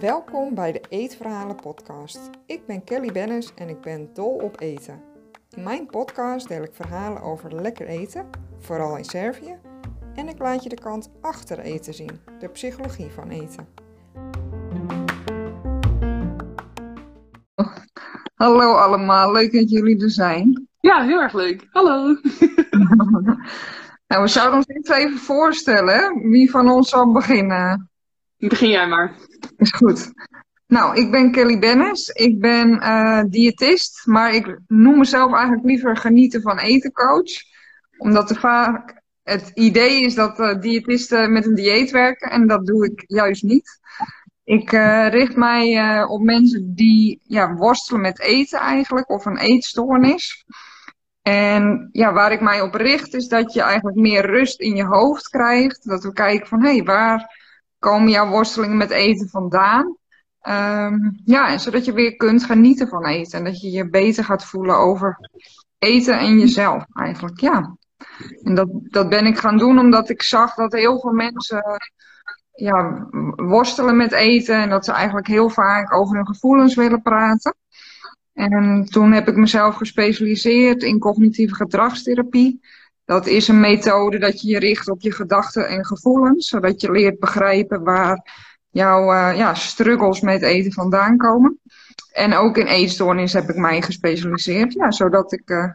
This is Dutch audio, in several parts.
Welkom bij de Eetverhalen podcast. Ik ben Kelly Bennis en ik ben dol op eten. In mijn podcast deel ik verhalen over lekker eten, vooral in Servië, en ik laat je de kant achter eten zien, de psychologie van eten. Hallo allemaal, leuk dat jullie er zijn. Ja, heel erg leuk. Hallo. nou, we zouden ons iets even voorstellen. Wie van ons zal beginnen? Begin jij maar. Is goed. Nou, ik ben Kelly Bennis. Ik ben uh, diëtist, maar ik noem mezelf eigenlijk liever genieten van etencoach. Omdat er vaak het idee is dat uh, diëtisten met een dieet werken en dat doe ik juist niet. Ik uh, richt mij op mensen die ja, worstelen met eten eigenlijk, of een eetstoornis. En ja, waar ik mij op richt is dat je eigenlijk meer rust in je hoofd krijgt. Dat we kijken van, hé, hey, waar komen jouw worstelingen met eten vandaan? Um, ja, en zodat je weer kunt genieten van eten. En dat je je beter gaat voelen over eten en jezelf eigenlijk, ja. En dat, dat ben ik gaan doen omdat ik zag dat heel veel mensen ja, worstelen met eten. En dat ze eigenlijk heel vaak over hun gevoelens willen praten. En toen heb ik mezelf gespecialiseerd in cognitieve gedragstherapie. Dat is een methode dat je je richt op je gedachten en gevoelens, zodat je leert begrijpen waar jouw uh, ja, struggles met eten vandaan komen. En ook in eetstoornis heb ik mij gespecialiseerd, ja, zodat ik uh,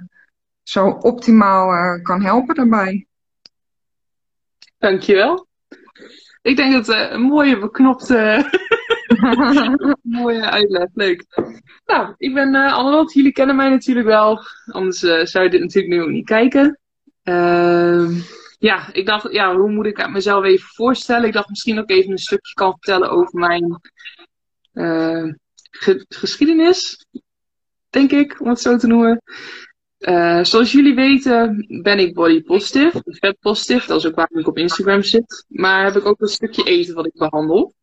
zo optimaal uh, kan helpen daarbij. Dankjewel. Ik denk dat het een mooie beknopte mooie uitleg. Leuk. Nou, ik ben uh. Jullie kennen mij natuurlijk wel. Anders uh, zou je dit natuurlijk nu ook niet kijken. Uh, ja, ik dacht, ja, hoe moet ik mezelf even voorstellen? Ik dacht misschien ook even een stukje kan vertellen over mijn uh, ge geschiedenis. Denk ik, om het zo te noemen. Zoals jullie weten ben ik body positive, vet positive. Dat is ook waarom ik op Instagram zit. Maar heb ik ook een stukje eten wat ik behandel.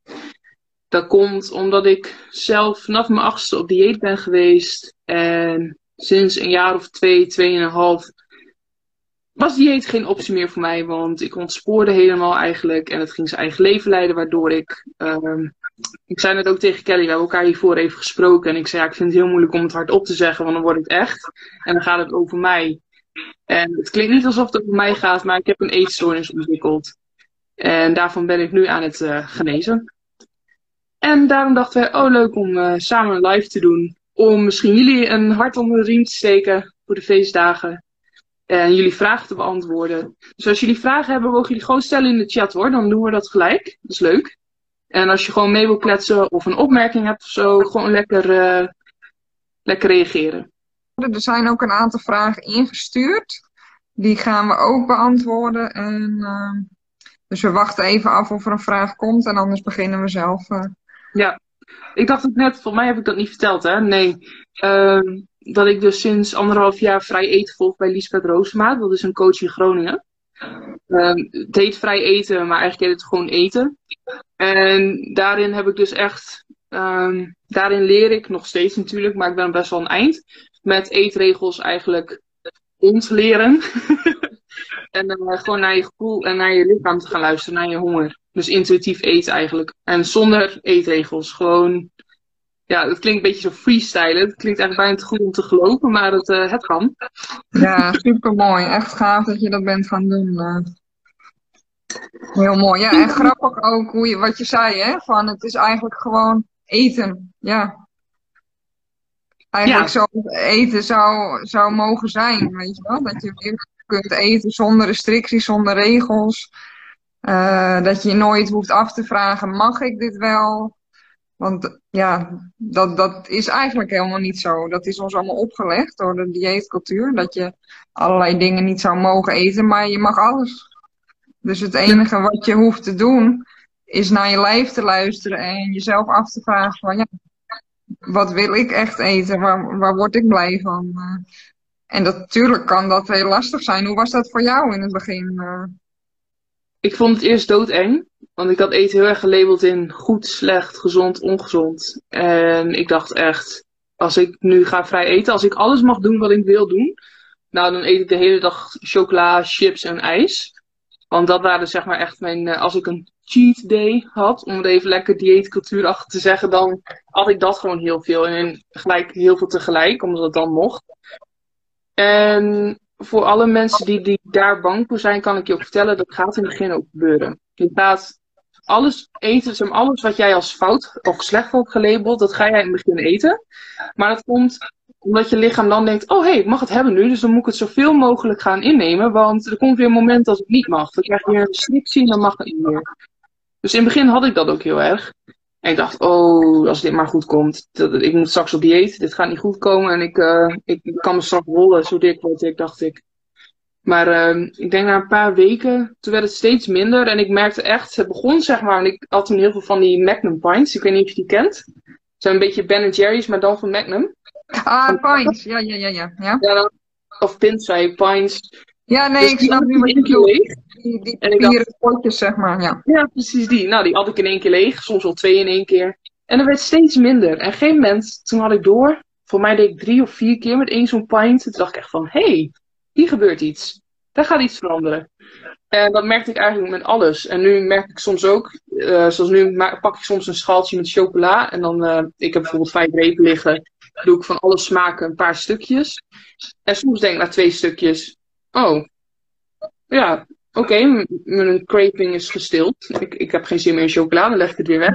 Dat komt omdat ik zelf vanaf mijn achtste op dieet ben geweest. En sinds een jaar of twee, tweeënhalf was dieet geen optie meer voor mij. Want ik ontspoorde helemaal eigenlijk. En het ging zijn eigen leven leiden. Waardoor ik... Um, ik zei net ook tegen Kelly. We hebben elkaar hiervoor even gesproken. En ik zei ja, ik vind het heel moeilijk om het hardop te zeggen. Want dan wordt het echt. En dan gaat het over mij. En het klinkt niet alsof het over mij gaat. Maar ik heb een eetstoornis ontwikkeld. En daarvan ben ik nu aan het uh, genezen. En daarom dachten we, oh leuk om uh, samen een live te doen. Om misschien jullie een hart onder de riem te steken voor de feestdagen. En jullie vragen te beantwoorden. Dus als jullie vragen hebben, mogen jullie gewoon stellen in de chat hoor. Dan doen we dat gelijk. Dat is leuk. En als je gewoon mee wil kletsen of een opmerking hebt of zo, gewoon lekker, uh, lekker reageren. Er zijn ook een aantal vragen ingestuurd. Die gaan we ook beantwoorden. En, uh, dus we wachten even af of er een vraag komt en anders beginnen we zelf. Uh, ja, ik dacht het net, volgens mij heb ik dat niet verteld, hè? Nee. Uh, dat ik dus sinds anderhalf jaar vrij eten volg bij Liesbeth Roosmaat. Dat is een coach in Groningen. Uh, het heet vrij eten, maar eigenlijk heet het gewoon eten. En daarin heb ik dus echt, um, daarin leer ik nog steeds natuurlijk, maar ik ben best wel een eind. Met eetregels eigenlijk ontleren. en uh, gewoon naar je gevoel en naar je lichaam te gaan luisteren, naar je honger. Dus intuïtief eten eigenlijk. En zonder eetregels. Gewoon, ja, het klinkt een beetje zo freestyle. Het klinkt eigenlijk bijna te goed om te geloven, maar het, uh, het kan. Ja, super mooi. Echt gaaf dat je dat bent gaan doen. Uh. Heel mooi. Ja, en grappig ook hoe je, wat je zei, hè? Van het is eigenlijk gewoon eten. Ja. Eigenlijk ja. zo eten zou, zou mogen zijn, weet je wel? Dat je weer kunt eten zonder restricties, zonder regels. Uh, dat je nooit hoeft af te vragen, mag ik dit wel? Want ja, dat, dat is eigenlijk helemaal niet zo. Dat is ons allemaal opgelegd door de dieetcultuur. Dat je allerlei dingen niet zou mogen eten, maar je mag alles. Dus het enige wat je hoeft te doen, is naar je lijf te luisteren en jezelf af te vragen van ja, wat wil ik echt eten? Waar, waar word ik blij van? En natuurlijk kan dat heel lastig zijn. Hoe was dat voor jou in het begin? Ik vond het eerst doodeng. Want ik had eten heel erg gelabeld in goed, slecht, gezond, ongezond. En ik dacht echt, als ik nu ga vrij eten, als ik alles mag doen wat ik wil doen, nou dan eet ik de hele dag chocola, chips en ijs. Want dat waren zeg maar echt mijn, eh, als ik een cheat day had, om het even lekker dieetcultuur achter te zeggen, dan had ik dat gewoon heel veel. En gelijk heel veel tegelijk, omdat het dan mocht. En voor alle mensen die, die daar bang voor zijn, kan ik je ook vertellen, dat gaat in het begin ook gebeuren. Je gaat alles eten, alles wat jij als fout of slecht had gelabeld, dat ga jij in het begin eten. Maar dat komt omdat je lichaam dan denkt, oh hé, hey, ik mag het hebben nu, dus dan moet ik het zoveel mogelijk gaan innemen, want er komt weer een moment dat het niet mag. Dan krijg je weer een restrictie en dan mag het niet meer. Dus in het begin had ik dat ook heel erg. En ik dacht, oh, als dit maar goed komt. Dat, ik moet straks op dieet, dit gaat niet goed komen en ik, uh, ik kan me straks rollen, zo dik word ik, dacht ik. Maar uh, ik denk na een paar weken, toen werd het steeds minder. En ik merkte echt, het begon zeg maar, en ik had toen heel veel van die Magnum Pints. Ik weet niet of je die kent. Het zijn een beetje Ben Jerry's, maar dan van Magnum. Ah, Pints, ja, ja, ja, ja. ja. ja of Pins, zei Pints. Ja, nee, dus ik snap nu wat je bedoelt. Die, die papieren potjes, zeg maar, ja. Ja, precies die. Nou, die had ik in één keer leeg. Soms wel twee in één keer. En dat werd steeds minder. En op een gegeven moment, toen had ik door. Voor mij deed ik drie of vier keer met één zo'n pint. Toen dacht ik echt van, hé, hey, hier gebeurt iets. Daar gaat iets veranderen. En dat merkte ik eigenlijk met alles. En nu merk ik soms ook, uh, zoals nu pak ik soms een schaaltje met chocola. En dan, uh, ik heb bijvoorbeeld vijf repen liggen. Doe ik van alle smaken een paar stukjes. En soms denk ik na twee stukjes, oh, ja, oké, mijn craving is gestild. Ik, ik heb geen zin meer in chocola, dan leg ik het weer weg.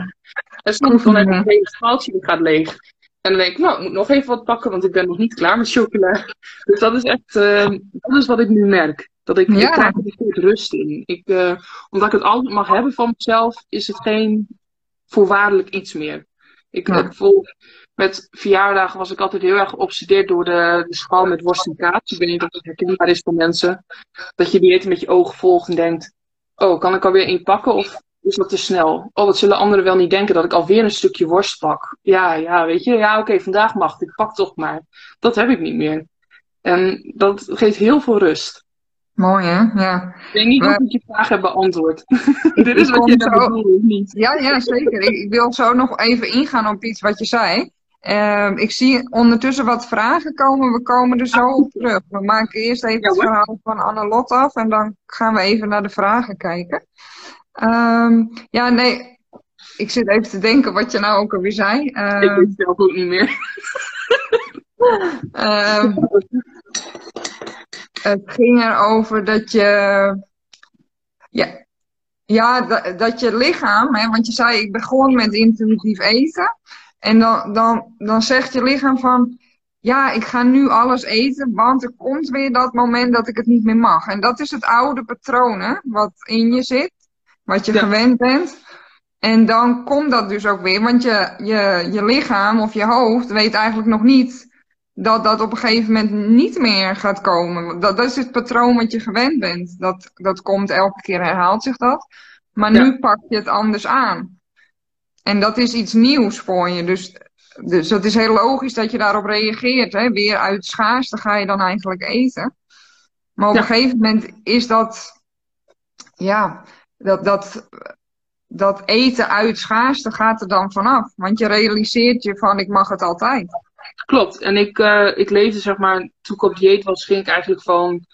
En soms dan heb ik een hele schaaltje, die gaat leeg. En dan denk ik, nou, ik moet nog even wat pakken, want ik ben nog niet klaar met chocola. Dus dat is echt, uh, dat is wat ik nu merk. Dat ik, ja. ik krijg er goed rust in. Ik, uh, omdat ik het altijd mag hebben van mezelf, is het geen voorwaardelijk iets meer. Ik, ja. vol, met verjaardagen was ik altijd heel erg geobsedeerd door de, de schaal met worst en kaas. Ik weet niet of het herkenbaar is voor mensen. Dat je die eten met je ogen volgt en denkt, oh, kan ik alweer één pakken? Of is dat te snel? Oh, wat zullen anderen wel niet denken dat ik alweer een stukje worst pak? Ja, ja, weet je, ja, oké, vandaag mag het, ik pak toch maar. Dat heb ik niet meer. En dat geeft heel veel rust. Mooi, hè? Ja. Ik denk niet maar... of ik je vraag heb beantwoord. Dit is wat je zo... bedoelt, niet? Ja, ja, zeker. ik, ik, wil zo nog even ingaan op iets wat je zei. Uh, ik zie ondertussen wat vragen komen. We komen er zo op terug. We maken eerst even ja, het verhaal van Annelot af en dan gaan we even naar de vragen kijken. Um, ja, nee, ik zit even te denken wat je nou ook alweer zei. Uh, ik weet het zelf ook niet meer. uh, het ging erover dat je. Ja, ja dat, dat je lichaam, hè, want je zei ik begon met intuïtief eten. En dan, dan, dan zegt je lichaam van. Ja, ik ga nu alles eten, want er komt weer dat moment dat ik het niet meer mag. En dat is het oude patroon hè, wat in je zit wat je gewend bent. En dan komt dat dus ook weer, want je, je, je lichaam of je hoofd weet eigenlijk nog niet dat dat op een gegeven moment niet meer gaat komen. Dat, dat is het patroon wat je gewend bent. Dat, dat komt elke keer, herhaalt zich dat. Maar nu pak je het anders aan. En dat is iets nieuws voor je. Dus, dus dat is heel logisch dat je daarop reageert. Hè? Weer uit schaarste ga je dan eigenlijk eten. Maar op een gegeven moment is dat, ja, dat, dat, dat eten uit schaarste gaat er dan vanaf. Want je realiseert je van ik mag het altijd. Klopt. En ik, uh, ik leefde zeg maar, toen ik op dieet was, ging ik eigenlijk van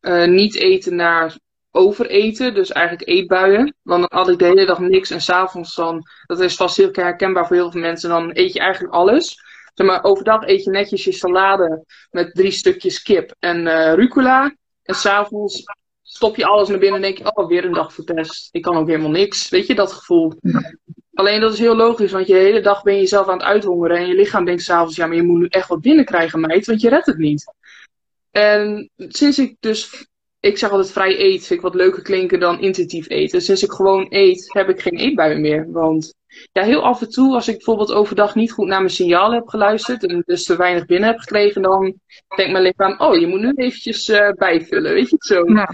uh, niet eten naar overeten. Dus eigenlijk eetbuien. Want dan had ik de hele dag niks en s'avonds dan, dat is vast heel herkenbaar voor heel veel mensen, dan eet je eigenlijk alles. Zeg maar, overdag eet je netjes je salade met drie stukjes kip en uh, rucola. En s'avonds stop je alles naar binnen en denk je, oh, weer een dag verpest. Ik kan ook helemaal niks. Weet je, dat gevoel. Alleen dat is heel logisch, want je hele dag ben je jezelf aan het uithongeren. En je lichaam denkt s'avonds, ja, maar je moet nu echt wat binnenkrijgen, meid, want je redt het niet. En sinds ik dus, ik zeg altijd vrij eet, vind ik wat leuker klinken dan intuïtief eten. Sinds ik gewoon eet, heb ik geen eetbuien meer. Want ja, heel af en toe, als ik bijvoorbeeld overdag niet goed naar mijn signalen heb geluisterd en dus te weinig binnen heb gekregen, dan denkt mijn lichaam, oh, je moet nu eventjes uh, bijvullen, weet je het zo. Ja.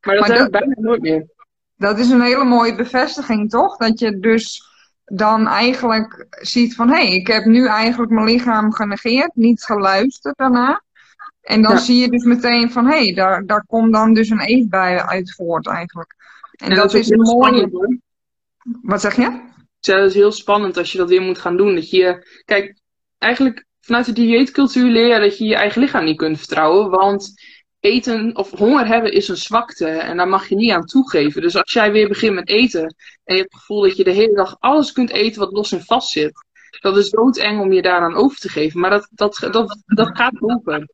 Maar dat maar heb ik bijna nooit meer. Dat is een hele mooie bevestiging, toch? Dat je dus dan eigenlijk ziet van, hé, hey, ik heb nu eigenlijk mijn lichaam genegeerd, niet geluisterd daarna. En dan zie je dus meteen van, hé, hey, daar, daar komt dan dus een eetbui uit voort eigenlijk. En, dat, dat, is een mooie... Wat zeg je? Dat is heel spannend als je dat weer moet gaan doen. Dat je, kijk, eigenlijk vanuit de dieetcultuur leer je dat je je eigen lichaam niet kunt vertrouwen. Want eten of honger hebben is een zwakte en daar mag je niet aan toegeven. Dus als jij weer begint met eten en je hebt het gevoel dat je de hele dag alles kunt eten wat los en vast zit, dat is doodeng om je daaraan over te geven. Maar dat, dat, dat, dat gaat lopen.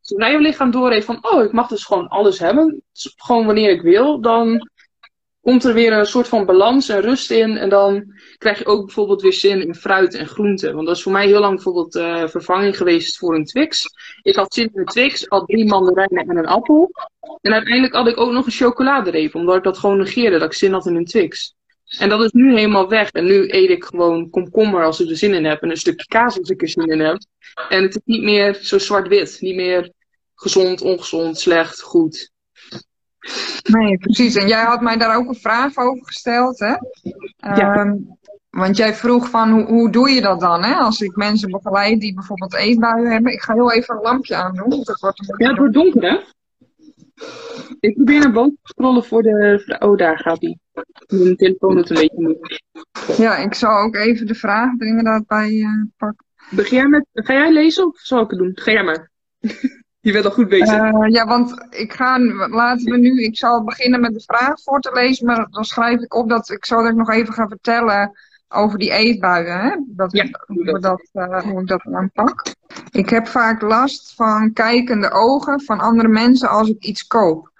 Zodra je lichaam doorheeft van, oh, ik mag dus gewoon alles hebben, gewoon wanneer ik wil, dan komt er weer een soort van balans en rust in. En dan krijg je ook bijvoorbeeld weer zin in fruit en groenten. Want dat is voor mij heel lang bijvoorbeeld uh, vervanging geweest voor een Twix. Ik had zin in een Twix, al drie mandarijnen en een appel. En uiteindelijk had ik ook nog een chocoladereep, omdat ik dat gewoon negeerde, dat ik zin had in een Twix. En dat is nu helemaal weg. En nu eet ik gewoon komkommer als ik er zin in heb. En een stukje kaas als ik er zin in heb. En het is niet meer zo zwart-wit. Niet meer gezond, ongezond, slecht, goed. Nee, precies. En jij had mij daar ook een vraag over gesteld, hè? Ja. Ehm, want jij vroeg van, hoe, hoe doe je dat dan, hè? Als ik mensen begeleid die bijvoorbeeld eetbuien hebben. Ik ga heel even een lampje aandoen. Dat wordt ja, het wordt donker, hè? Ik probeer naar boven te scrollen voor de... Oh, daar gaat hij. Mijn telefoon het een beetje moeilijk. Ja, ik zal ook even de vraag er inderdaad bij uh, pakken. Begin jij met... Ga jij lezen of zal ik het doen? Ga jij maar. Je bent al goed bezig. Uh, ja, want ik ga, laten we nu, ik zal beginnen met de vraag voor te lezen, maar dan schrijf ik op dat ik zo dat ik nog even ga vertellen over die eetbuien, hè? Dat, ja, hoe, dat, uh, hoe ik dat aanpak. Ik heb vaak last van kijkende ogen van andere mensen als ik iets koop.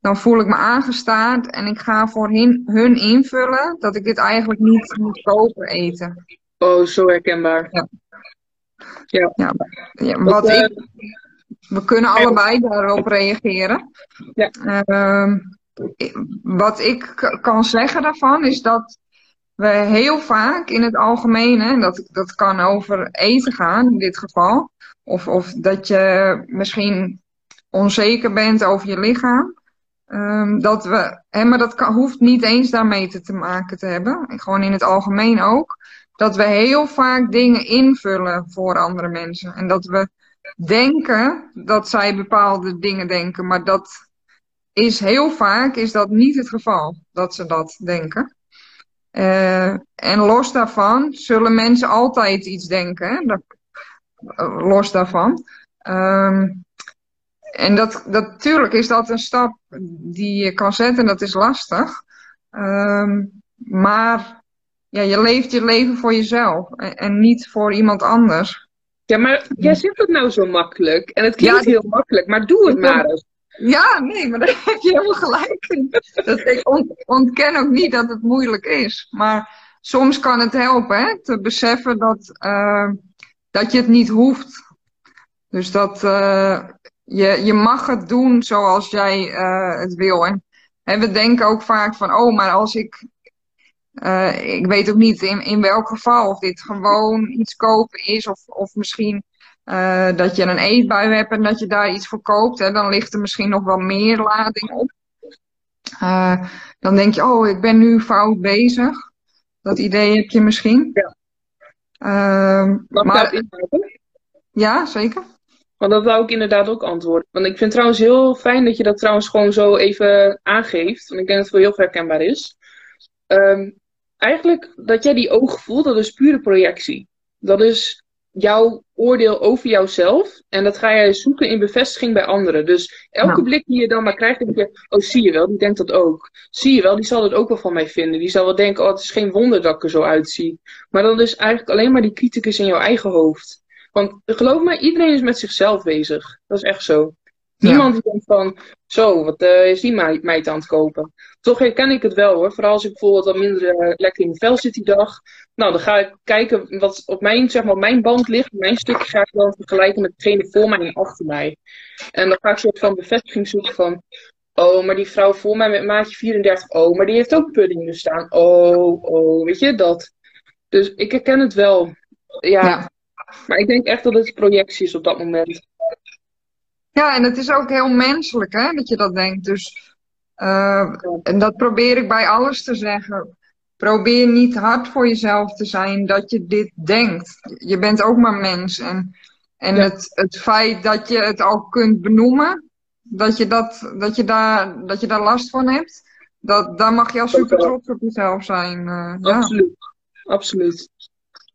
Dan voel ik me aangestaard en ik ga voor hun, hun invullen dat ik dit eigenlijk niet moet kopen eten. Oh, zo herkenbaar. Ja. Ja. ja, ja wat uh, ik, we kunnen allebei daarop reageren. Ja. Uh, wat ik kan zeggen daarvan is dat we heel vaak in het algemeen, hè, dat, dat kan over eten gaan in dit geval, of, of dat je misschien onzeker bent over je lichaam. Um, dat we, hè, maar dat kan, hoeft niet eens daarmee te, te maken te hebben. Gewoon in het algemeen ook. Dat we heel vaak dingen invullen voor andere mensen. En dat we denken dat zij bepaalde dingen denken, maar dat is heel vaak is dat niet het geval dat ze dat denken. Uh, en los daarvan zullen mensen altijd iets denken. Dat, los daarvan. Um, en dat, natuurlijk is dat een stap die je kan zetten, dat is lastig. Um, maar ja, je leeft je leven voor jezelf en niet voor iemand anders. Ja, maar jij zegt het nou zo makkelijk. En het klinkt heel makkelijk, maar doe het maar eens. Ja, nee, maar daar heb je helemaal gelijk in. Dat, ik ontken ook niet dat het moeilijk is. Maar soms kan het helpen hè, te beseffen dat, uh, dat je het niet hoeft. Dus dat uh, je, je mag het doen zoals jij uh, het wil. En, en we denken ook vaak van, oh, maar als ik uh, ik weet ook niet in, in welk geval. Of dit gewoon iets kopen is. Of, of misschien uh, dat je een eetbui hebt en dat je daar iets voor koopt. Hè, dan ligt er misschien nog wel meer lading op. Uh, dan denk je, oh, ik ben nu fout bezig. Dat idee heb je misschien. Ja. maar, ja, zeker. Want dat wou ik inderdaad ook antwoorden. Want ik vind het trouwens heel fijn dat je dat trouwens gewoon zo even aangeeft. Want ik denk dat het wel heel herkenbaar is. Um, eigenlijk dat jij die ogen voelt, dat is pure projectie. Dat is jouw oordeel over jouzelf. En dat ga jij zoeken in bevestiging bij anderen. Dus elke nou. blik die je dan maar krijgt, denk je, oh zie je wel, die denkt dat ook. Zie je wel, die zal het ook wel van mij vinden. Die zal wel denken, oh het is geen wonder dat ik er zo uitzie. Maar dat is eigenlijk alleen maar die criticus in jouw eigen hoofd. Want geloof me, iedereen is met zichzelf bezig. Dat is echt zo. Niemand die denkt van, zo, wat uh, is die meid aan het kopen? Toch herken ik het wel hoor. Vooral als ik bijvoorbeeld wat minder uh, lekker in mijn vel zit die dag. Nou, dan ga ik kijken wat op mijn, zeg maar, mijn band ligt. Mijn stukje ga ik dan vergelijken met degene voor mij en achter mij. En dan ga ik een soort van bevestiging zoeken van... Oh, maar die vrouw voor mij met maatje 34. Oh, maar die heeft ook pudding dus staan. Oh, oh, weet je dat? Dus ik herken het wel. Ja. ja. Maar ik denk echt dat het projectie is op dat moment. Ja, en het is ook heel menselijk hè, dat je dat denkt. Dus, uh, en dat probeer ik bij alles te zeggen. Probeer niet hard voor jezelf te zijn dat je dit denkt. Je bent ook maar mens. En, en het, het feit dat je het ook kunt benoemen, dat je, dat, dat je, daar, dat je daar last van hebt, dat, daar mag je al super trots op jezelf zijn. Uh, Absoluut. Ja. Absoluut.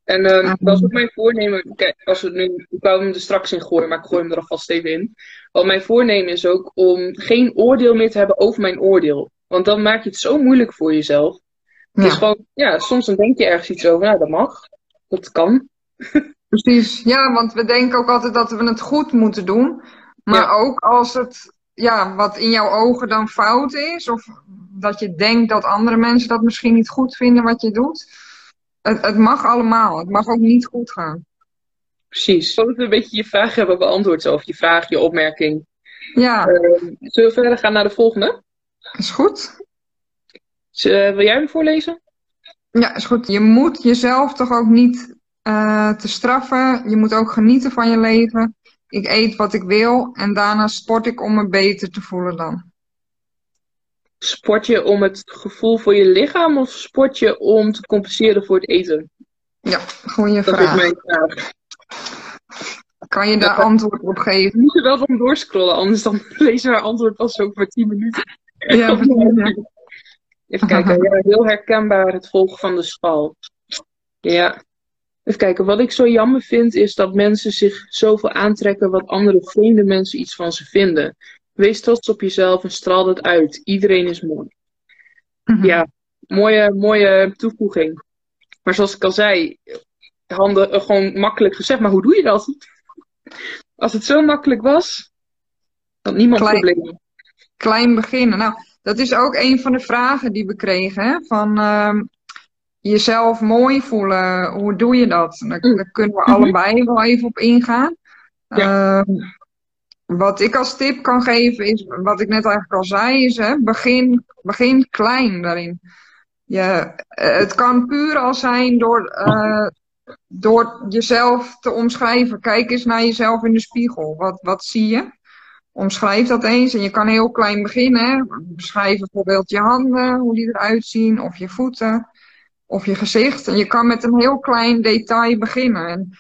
En ehm, dat is ook mijn voornemen. Kijk, als we nu, ik wou hem er straks in gooien, maar ik gooi hem er alvast even in. Want mijn voornemen is ook om geen oordeel meer te hebben over mijn oordeel. Want dan maak je het zo moeilijk voor jezelf. Het is gewoon, ja, soms dan denk je ergens iets over, nou dat mag, dat kan. Precies, ja, want we denken ook altijd dat we het goed moeten doen. Maar ook als het, ja, wat in jouw ogen dan fout is, of dat je denkt dat andere mensen dat misschien niet goed vinden wat je doet. Het, het mag allemaal, het mag ook niet goed gaan. Precies. Zodat we een beetje je vraag hebben beantwoord, over je vraag, je opmerking. Ja. Uh, zullen we verder gaan naar de volgende? Is goed. Uh, wil jij hem voorlezen? Ja, is goed. Je moet jezelf toch ook niet uh, te straffen. Je moet ook genieten van je leven. Ik eet wat ik wil en daarna sport ik om me beter te voelen dan. Sport je om het gevoel voor je lichaam of sport je om te compenseren voor het eten? Ja, goede vraag. Dat is mijn vraag. Kan je daar antwoord op geven? We moeten wel van doorscrollen, anders dan lezen we haar antwoord pas over maar 10 minuten. Ja, Even kijken, ja, heel herkenbaar het volgen van de schal. Ja. Even kijken, wat ik zo jammer vind is dat mensen zich zoveel aantrekken wat andere vreemde mensen iets van ze vinden. Wees trots op jezelf en straal het uit. Iedereen is mooi. Mhm. Ja, mooie, mooie toevoeging. Maar zoals ik al zei, handen uh, gewoon makkelijk gezegd, maar hoe doe je dat? Als het zo makkelijk was, had niemand klein, problemen. Klein beginnen. Nou, dat is ook een van de vragen die we kregen. Hè? Van uh, jezelf mooi voelen, hoe doe je dat? Daar, mm. daar kunnen we mhm. allebei wel even op ingaan. Ja. Uh, wat ik als tip kan geven is, wat ik net eigenlijk al zei, is hè, begin, begin klein daarin. Je, eh, het kan puur al zijn door, uh, door jezelf te omschrijven. Kijk eens naar jezelf in de spiegel. Wat, wat zie je? Omschrijf dat eens. En je kan heel klein beginnen. Beschrijf bijvoorbeeld je handen, hoe die eruit zien, of je voeten, of je gezicht. En je kan met een heel klein detail beginnen. En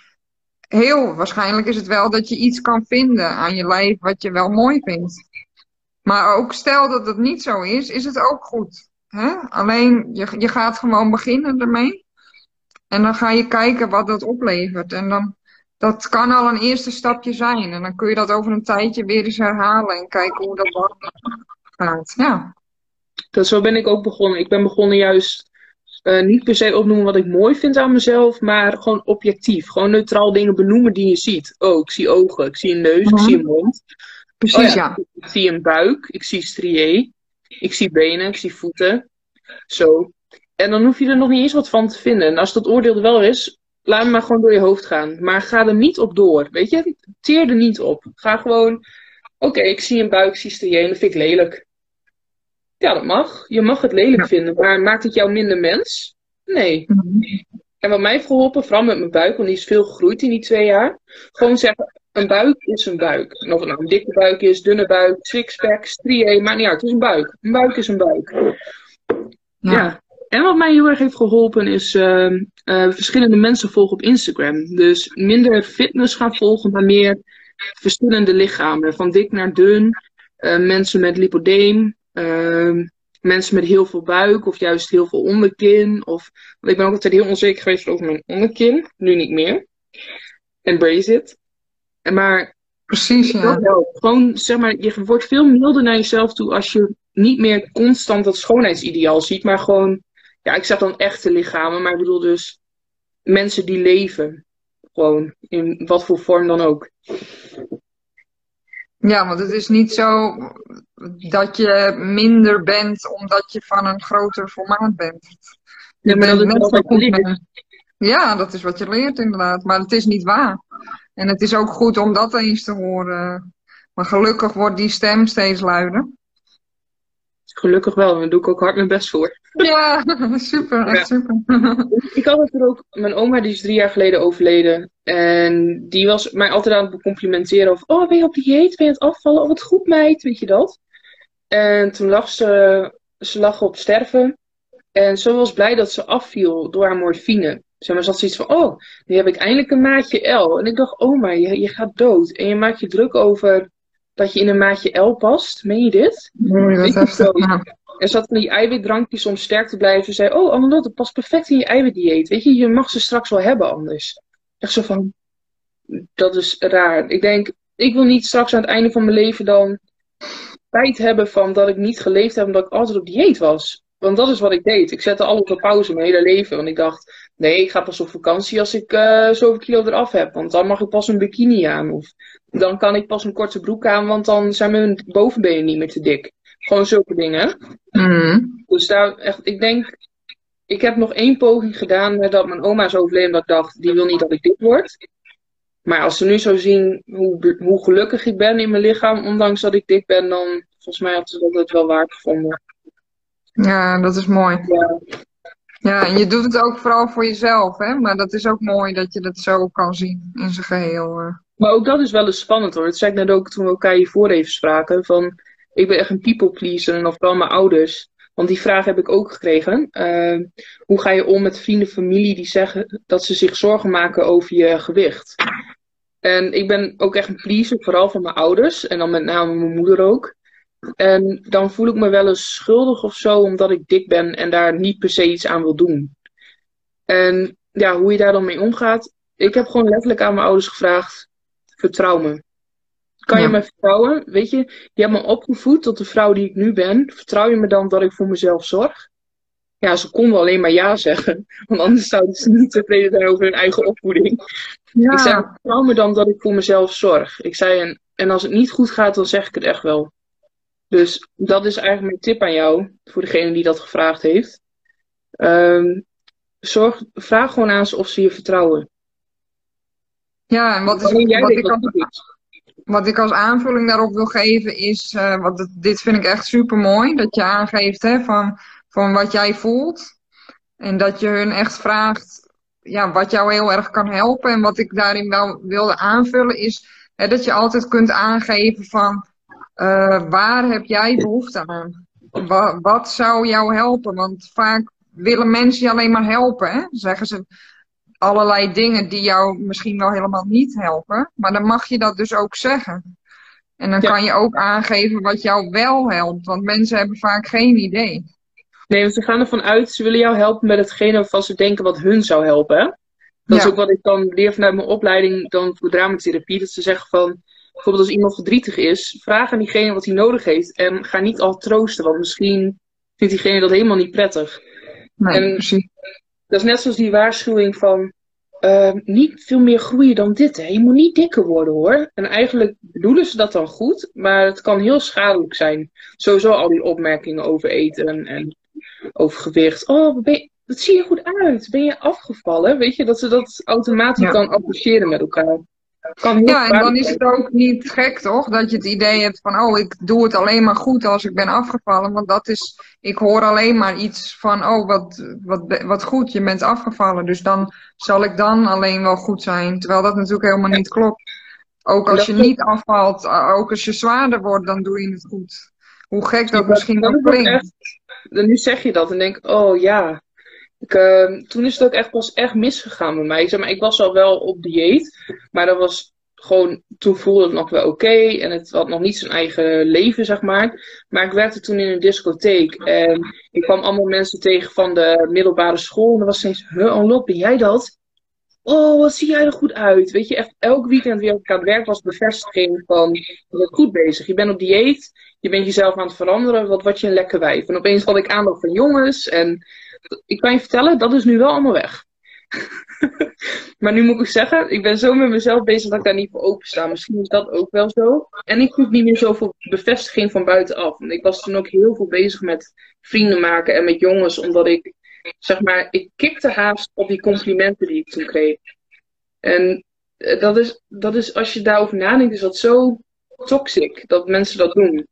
heel waarschijnlijk is het wel dat je iets kan vinden aan je lijf wat je wel mooi vindt. Maar ook stel dat het niet zo is, is het ook goed. Hè? Alleen je, je gaat gewoon beginnen ermee. En dan ga je kijken wat dat oplevert. En dan, dat kan al een eerste stapje zijn. En dan kun je dat over een tijdje weer eens herhalen en kijken hoe dat gaat. Ja. Dat, zo ben ik ook begonnen. Ik ben begonnen juist uh, niet per se opnoemen wat ik mooi vind aan mezelf, maar gewoon objectief. Gewoon neutraal dingen benoemen die je ziet. Oh, ik zie ogen, ik zie een neus, ik zie een mond. Precies, oh ja. Ik zie een buik, ik zie strié, ik zie benen, ik zie voeten. Zo. En dan hoef je er nog niet eens wat van te vinden. En als dat oordeel er wel is, laat hem maar gewoon door je hoofd gaan. Maar ga er niet op door, weet je? Teer er niet op. Ga gewoon, oké, ik zie een buik, ik zie strié dat vind ik lelijk. Ja, dat mag. Je mag het lelijk vinden, maar maakt het jou minder mens? Nee. Mhm. En wat mij heeft geholpen, vooral met mijn buik, want die is veel gegroeid in die twee jaar. Gewoon zeggen, een buik is een buik. En of het nou een dikke buik is, dunne buik, sixpack, strié, maakt niet uit. Het is een buik. Een buik is een buik. Ja. En wat mij heel erg heeft geholpen is uh, uh, verschillende mensen volgen op Instagram. Dus minder fitness gaan volgen, maar meer verschillende lichamen. Van dik naar dun. Uh, mensen met lipodeem. Ehm, mensen met heel veel buik of juist heel veel onderkin. Of, want ik ben ook altijd heel onzeker geweest over mijn onderkin. Nu niet meer. Embrace it. En maar Precies, ja. Gewoon, zeg maar, je wordt veel milder naar jezelf toe als je niet meer constant dat schoonheidsideaal ziet, maar gewoon, ja, ik zeg dan echte lichamen, maar ik bedoel dus mensen die leven. Gewoon, in wat voor vorm dan ook. Ja, want het is niet zo dat je minder bent omdat je van een groter formaat bent. ja, maar dat is wat je leert. Ja, dat is wat je leert inderdaad. Maar het is niet waar. En het is ook goed om dat eens te horen. Maar gelukkig wordt die stem steeds luider. Gelukkig wel, daar doe ik ook hard mijn best voor. Ja, super, echt super. ik had het er ook, mijn oma die is drie jaar geleden overleden. En die was mij altijd aan het complimenteren over, oh ben je op dieet, ben je aan het afvallen, oh wat goed meid, weet je dat? En toen lag ze, ze lag op sterven. En zo was blij dat ze afviel door haar morfine. Zeg maar, ze had zoiets van, oh, nu heb ik eindelijk een maatje L. En ik dacht, oh maar je, je gaat dood. En je maakt je druk over dat je in een maatje L past. Meen je dit? Nee, dat is Er zat van die eiwitdrankjes om sterk te blijven. Ze zei, oh Annelot, dat past perfect in je eiwitdieet. Weet je, je mag ze straks wel hebben anders. Echt zo van, dat is raar. Ik denk, ik wil niet straks aan het einde van mijn leven dan spijt hebben van dat ik niet geleefd heb omdat ik altijd op dieet was. Want dat is wat ik deed. Ik zette alles op pauze mijn hele leven. Want ik dacht, nee, ik ga pas op vakantie als ik uh, zoveel kilo eraf heb. Want dan mag ik pas een bikini aan. Of dan kan ik pas een korte broek aan, want dan zijn mijn bovenbenen niet meer te dik. Gewoon zulke dingen. Mm. Dus daar echt, ik denk, ik heb nog één poging gedaan nadat mijn oma is overleden. Dat ik dacht, die wil niet dat ik dit word. Maar als ze nu zo zien hoe, hoe gelukkig ik ben in mijn lichaam, ondanks dat ik dik ben, dan volgens mij had ze dat het wel waard gevonden. Ja, dat is mooi. Ja. Ja, en je doet het ook vooral voor jezelf, hè? Maar dat is ook mooi dat je dat zo kan zien in zijn geheel. eh. Maar ook dat is wel eens spannend hoor. Dat zei ik net ook toen we elkaar hiervoor even spraken. Van, ik ben echt een people pleaser en vooral mijn ouders. Want die vraag heb ik ook gekregen. Eh, hoe ga je om met vrienden, familie die zeggen dat ze zich zorgen maken over je gewicht? En ik ben ook echt een pleaser, vooral van mijn ouders. En dan met name mijn moeder ook. En dan voel ik me wel eens schuldig of zo, omdat ik dik ben en daar niet per se iets aan wil doen. En ja, hoe je daar dan mee omgaat. Ik heb gewoon letterlijk aan mijn ouders gevraagd: vertrouw me. Kan je me vertrouwen? Weet je, je hebt me opgevoed tot de vrouw die ik nu ben. Vertrouw je me dan dat ik voor mezelf zorg? Ja, ze konden alleen maar ja zeggen. Want anders zouden ze niet tevreden zijn over hun eigen opvoeding. Ik zei, vertrouw me dan dat ik voor mezelf zorg. Ik zei, en, en als het niet goed gaat, dan zeg ik het echt wel. Dus dat is eigenlijk mijn tip aan jou, voor degene die dat gevraagd heeft. Ehm, zorg, vraag gewoon aan ze of ze je vertrouwen. ja, en wat, is, wat, ik als, wat ik als aanvulling daarop wil geven is, eh, want het- dit vind ik echt super mooi, dat je aangeeft hè, van, van wat jij voelt. En dat je hun echt vraagt ja, wat jou heel erg kan helpen. En wat ik daarin wel wilde aanvullen is hè, dat je altijd kunt aangeven van eh, waar heb jij behoefte aan? Wa- wat zou jou helpen? Want vaak willen mensen je alleen maar helpen. Hè? Zeggen ze allerlei dingen die jou misschien wel helemaal niet helpen. Maar dan mag je dat dus ook zeggen. En dan Ja. kan je ook aangeven wat jou wel helpt. Want mensen hebben vaak geen idee. Nee, want ze gaan ervan uit, ze willen jou helpen met hetgene waarvan ze denken wat hun zou helpen. hè? Dat is ook wat ik dan leer vanuit mijn opleiding dan voor dramatherapie. Dat ze zeggen van, bijvoorbeeld als iemand verdrietig is, vraag aan diegene wat hij nodig heeft. En ga niet al troosten, want misschien vindt diegene dat helemaal niet prettig. Nee, En- precies. Dat is net zoals die waarschuwing van, eh, niet veel meer groeien dan dit. Hè? Je moet niet dikker worden hoor. En eigenlijk bedoelen ze dat dan goed, maar het kan heel schadelijk zijn. Sowieso al die opmerkingen over eten en over gewicht. Oh, ben je, wat zie je goed uit? Ben je afgevallen? Weet je, dat ze dat automatisch Ja. kan associëren met elkaar. Kan Ja, en dan is het ook niet gek, toch? Dat je het idee hebt van, oh, ik doe het alleen maar goed als ik ben afgevallen. Want dat is, ik hoor alleen maar iets van, oh, wat, wat, wat goed, je bent afgevallen. Dus dan zal ik dan alleen wel goed zijn. Terwijl dat natuurlijk helemaal niet klopt. Ook als je niet afvalt, ook als je zwaarder wordt, dan doe je het goed. Hoe gek dat misschien ook klinkt. nu zeg je dat en denk, oh ja. Ik, eh, toen is het ook echt pas echt misgegaan bij mij. Ik, zeg maar, ik was al wel op dieet, maar dat was gewoon, toen voelde het nog wel oké en het had nog niet zijn eigen leven, zeg maar. Maar ik werkte toen in een discotheek en ik kwam allemaal mensen tegen van de middelbare school en er was steeds, huh, Anlot, ben jij dat? Oh, wat zie jij er goed uit. Weet je, echt elk weekend weer ik aan het werk was bevestiging van, je bent goed bezig. Je bent op dieet, je bent jezelf aan het veranderen, wat word je een lekker wijf. En opeens had ik aandacht van jongens. En ik kan je vertellen, dat is nu wel allemaal weg. maar nu moet ik zeggen, ik ben zo met mezelf bezig dat ik daar niet voor opensta. Misschien is dat ook wel zo. En ik zoek niet meer zoveel bevestiging van buitenaf. Want ik was toen ook heel veel bezig met vrienden maken en met jongens, omdat ik, zeg maar, ik kikte haast op die complimenten die ik toen kreeg. En eh, dat is, dat is, als je daarover nadenkt, is dat zo toxic dat mensen dat doen.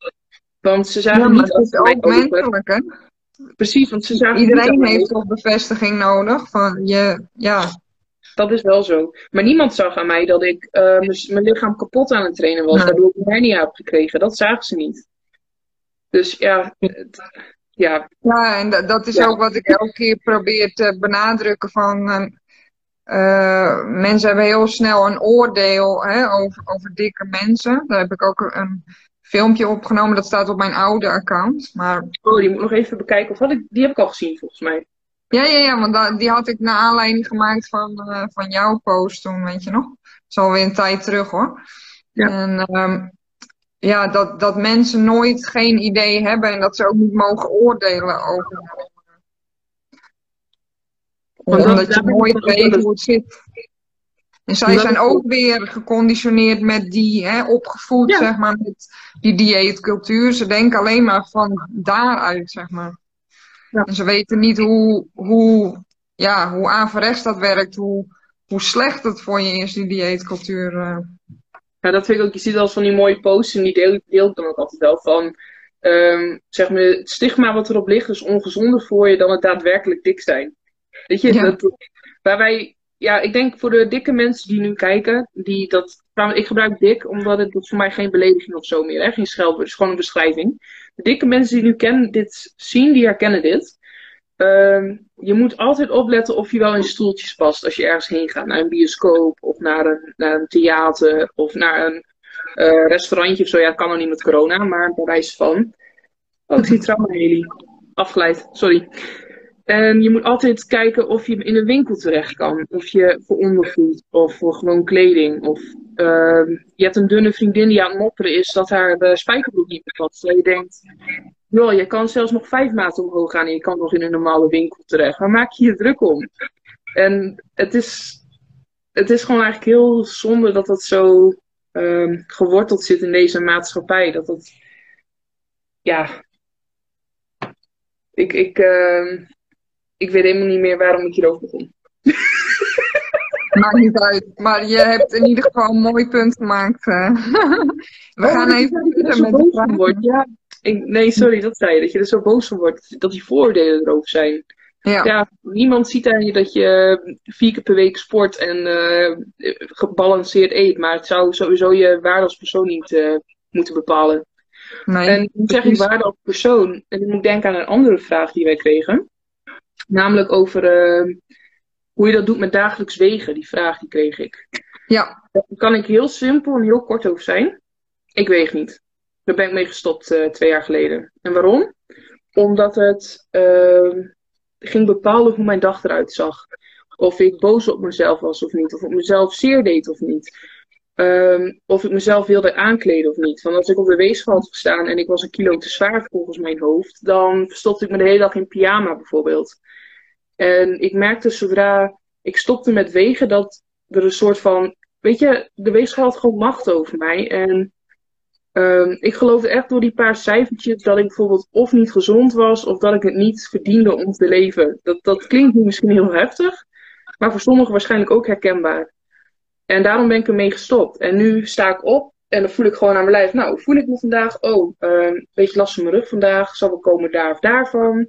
Want ze Ja, maar niet het is ook menselijk, hè? Precies, want ze zagen Iedereen heeft toch bevestiging nodig van je, ja. Dat is wel zo. Maar niemand zag aan mij dat ik eh, mijn lichaam kapot aan het trainen was, Nee. waardoor ik een hernia heb gekregen. Dat zagen ze niet. Dus ja, het- ja, Ja, en dat, is Ja. ook wat ik elke keer probeer te benadrukken van eh, eh, mensen hebben heel snel een oordeel hè, over, over dikke mensen. Daar heb ik ook een filmpje opgenomen. Dat staat op mijn oude account. Maar... Oh, die moet nog even bekijken. Of had ik, die heb ik al gezien volgens mij. Ja, ja, ja, want die had ik naar aanleiding gemaakt van, uh, van jouw post toen, weet je nog. Dat is alweer een tijd terug hoor. Ja. En um, ja, dat, dat mensen nooit geen idee hebben en dat ze ook niet mogen oordelen over. Omdat je nooit weet hoe het zit. En zij zijn ook weer geconditioneerd met die, hè, opgevoed, zeg maar, met die dieetcultuur. Ze denken alleen maar van daaruit, zeg maar. Ja. En ze weten niet hoe, hoe, ja, hoe averechts dat werkt, hoe, hoe slecht het voor je is, die dieetcultuur. Uh. Ja, dat vind ik ook. Je ziet als van die mooie posts en die deel, deel ik dan ook altijd wel van. Um, zeg maar, het stigma wat erop ligt is ongezonder voor je dan het daadwerkelijk dik zijn. Weet je, dat, waar wij, ja, ik denk voor de dikke mensen die nu kijken, die dat, ik gebruik dik omdat het dat voor mij geen belediging of zo meer, hè, geen schelp, het is gewoon een beschrijving. De dikke mensen die nu dit zien, die herkennen dit. Um, je moet altijd opletten of je wel in stoeltjes past als je ergens heen gaat. Naar een bioscoop of naar een, naar een theater of naar een uh, restaurantje of zo. Ja, dat kan nog niet met corona, maar bij wijze van. Oh, ik zie trouwens Haley. Afgeleid, sorry. En je moet altijd kijken of je in een winkel terecht kan. Of je voor ondergoed of voor gewoon kleding. Of uh, je hebt een dunne vriendin die aan het mopperen is dat haar uh, spijkerbroek niet meer past. je denkt, joh, je kan zelfs nog vijf maten omhoog gaan en je kan nog in een normale winkel terecht. Waar maak je je druk om? En het is, het is gewoon eigenlijk heel zonde dat dat zo uh, geworteld zit in deze maatschappij. Dat dat, ja, ik, ik, uh, ik weet helemaal niet meer waarom ik hierover begon. Maakt niet uit. Maar je hebt in ieder geval een mooi punt gemaakt. We gaan even verder met de vraag. Ja, nee, sorry, dat zei je. Dat je er zo boos van wordt. Dat die voordelen erover zijn. Ja. ja niemand ziet aan je dat je vier keer per week sport en uh, gebalanceerd eet. Maar het zou sowieso je waarde als persoon niet uh, moeten bepalen. Nee, en nu zeg ik waarde als persoon. En ik moet denken aan een andere vraag die wij kregen. Namelijk over uh, hoe je dat doet met dagelijks wegen. Die vraag die kreeg ik. Ja. Daar kan ik heel simpel en heel kort over zijn. Ik weeg niet. Daar ben ik mee gestopt uh, twee jaar geleden. En waarom? Omdat het uh, ging bepalen hoe mijn dag eruit zag. Of ik boos op mezelf was of niet. Of ik mezelf zeer deed of niet. Um, of ik mezelf wilde aankleden of niet. Want als ik op de weegschaal had gestaan en ik was een kilo te zwaar volgens mijn hoofd, dan verstopte ik me de hele dag in pyjama bijvoorbeeld. En ik merkte zodra ik stopte met wegen dat er een soort van. Weet je, de weegschaal had gewoon macht over mij. En um, ik geloofde echt door die paar cijfertjes dat ik bijvoorbeeld of niet gezond was of dat ik het niet verdiende om te leven. Dat, dat klinkt nu misschien heel heftig, maar voor sommigen waarschijnlijk ook herkenbaar. En daarom ben ik ermee gestopt. En nu sta ik op en dan voel ik gewoon aan mijn lijf. Nou, hoe voel ik me vandaag? Oh, een uh, beetje last van mijn rug vandaag. Zal wel komen daar of daarvan.